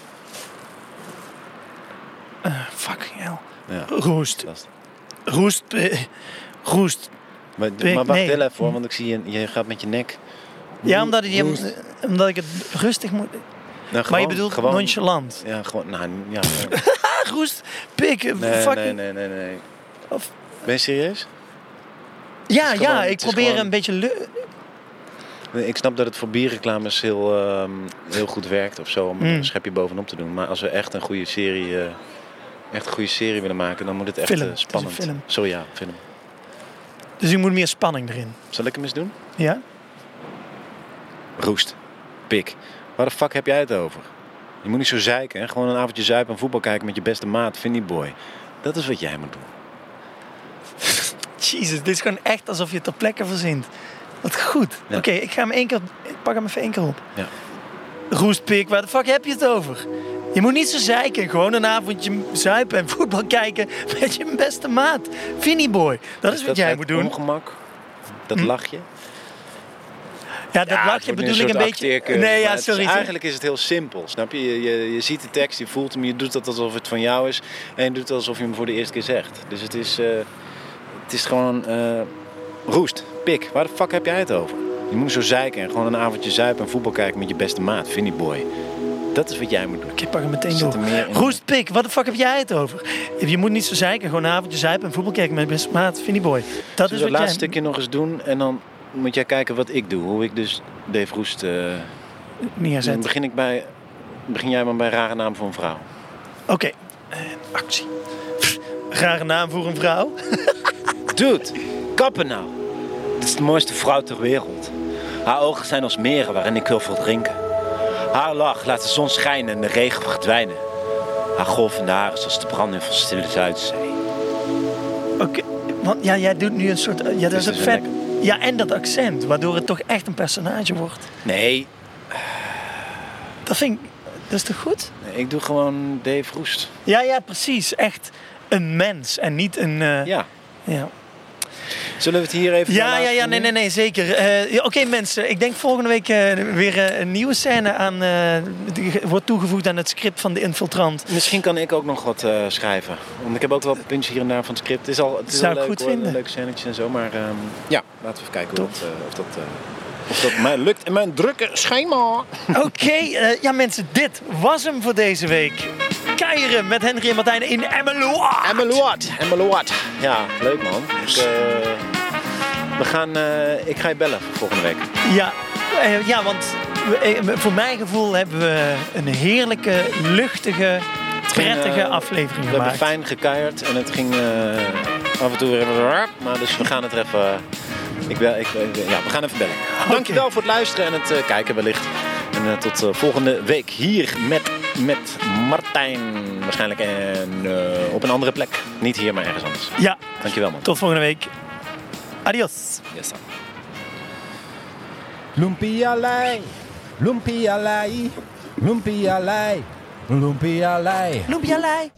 Fucking hell.
Ja,
Roest.
dat is-
Roest. Roest.
Maar, wacht
nee.
heel even hoor, want ik zie je, je gaat met je nek.
Ja, omdat, ik, omdat ik het rustig moet...
Nou,
maar je bedoelt
gewoon,
nonchalant.
Ja, gewoon, nou, ja. [LAUGHS]
Roest. Pik.
Nee, nee,
fucking...
nee, nee, nee.
Of-
Ben je serieus?
Ja, ja, ik probeer
gewoon-
een beetje...
Ik snap dat het voor bierreclames heel, ehm, heel goed werkt of zo om
Mm.
een schepje bovenop te doen. Maar als we echt een goede serie, eh, echt een goede serie willen maken, dan moet het echt
Film,
eh,
het
spannend.
film.
Sorry, ja, film.
Dus je moet meer spanning erin.
Zal ik hem eens doen?
Ja?
Roest. Pik. Waar de fuck heb jij het over? Je moet niet zo zeiken. Hè? Gewoon een avondje zuipen en voetbal kijken met je beste maat, Vinnie Boy. Dat is wat jij moet doen. [LAUGHS]
Jezus, dit is gewoon echt alsof je ter plekke verzint. Wat goed.
Ja.
Oké, ik ga hem één keer... Ik pak hem even één keer op.
Ja.
Roestpik, waar de fuck heb je het over? Je moet niet zo zeiken. Gewoon een avondje zuipen en voetbal kijken met je beste maat. Finny boy. Dat is wat jij moet doen. Hm?
Ongemak. Dat lachje.
Ja, dat
Ja, het
lachje
wordt nu
bedoel ik een
soort
beetje... Nee, ja,
is-
sorry.
eigenlijk is het heel simpel, snap je? Je, je? je ziet de tekst, je voelt hem, je doet dat alsof het van jou is. En je doet alsof je hem voor de eerste keer zegt. Dus het is, eh, het is gewoon eh, roest, pik. Waar de fuck heb jij het over? Je moet zo zeiken en gewoon een avondje zuipen en voetbal kijken met je beste maat, Vinnie Boy. Dat is wat jij moet doen.
Ik pak hem meteen door. Roestpik, wat de fuck heb jij het over? Je moet niet zo zeiken. Gewoon een avondje zuipen en voetbal kijken met je beste maat. Finny boy. Dat
Zullen
is wat
het
jij...
laatste stukje nog eens doen en dan moet jij kijken wat ik doe. Hoe ik dus Dave Roest... eh, dan
neerzet.
begin, ik bij, begin jij maar bij rare naam voor een vrouw.
Oké, en actie. Rare naam voor een vrouw. [LAUGHS]
Dude, kappen nou. Dit is de mooiste vrouw ter wereld. Haar ogen zijn als meren waarin ik wil verdrinken. Haar lach laat de zon schijnen en de regen verdwijnen. Haar golvende haar is als de branding van stille Zuidzee.
Oké, want ja, jij doet nu een soort... Ja, dat is ook
is
vet.
lekker.
Ja, en dat accent, waardoor het toch echt een personage wordt.
Nee,
Dat vind ik... Dat is toch goed?
ik doe gewoon Dave Roest.
Ja, ja, precies. Echt een mens en niet een... eh,
Ja.
ja.
Zullen we het hier even
Ja, ja, ja, nee, nee, nee, zeker. Eh, Oké mensen, ik denk volgende week eh, weer eh, een nieuwe scène aan, eh, die wordt toegevoegd aan het script van de infiltrant.
Misschien kan ik ook nog wat eh, schrijven. Want ik heb ook wel puntjes hier en daar van het script. Het is al, het is
Zou
al leuk
goed
hoor,
vinden.
Leuke scènetjes en zo. Maar ehm, ja, laten we even kijken hoe dat, of dat... eh, of dat mij lukt in mijn drukke schema.
Oké, eh, ja mensen, dit was hem voor deze week. Keieren met Henry en Martijn in Emmeloord.
Emmeloord. Emmeloord. Ja, leuk man. Ik, eh, we gaan, eh, ik ga je bellen volgende week.
Ja, eh, ja want voor mijn gevoel hebben we een heerlijke, luchtige, prettige aflevering
We hebben
gemaakt.
fijn gekeierd en het ging af en toe weer. Maar dus we gaan het er even... Ik bel, ik, ja, we gaan even bellen. Dankjewel voor het luisteren en het kijken wellicht. En eh, tot eh, volgende week hier met, met Martijn. Waarschijnlijk en, eh, op een andere plek. Niet hier, maar ergens anders.
Ja,
Dankjewel man.
tot volgende week. Adios.
Yes, sir.
Lumpialei, lumpialei, lumpialei, lumpialei.
Loempjalei.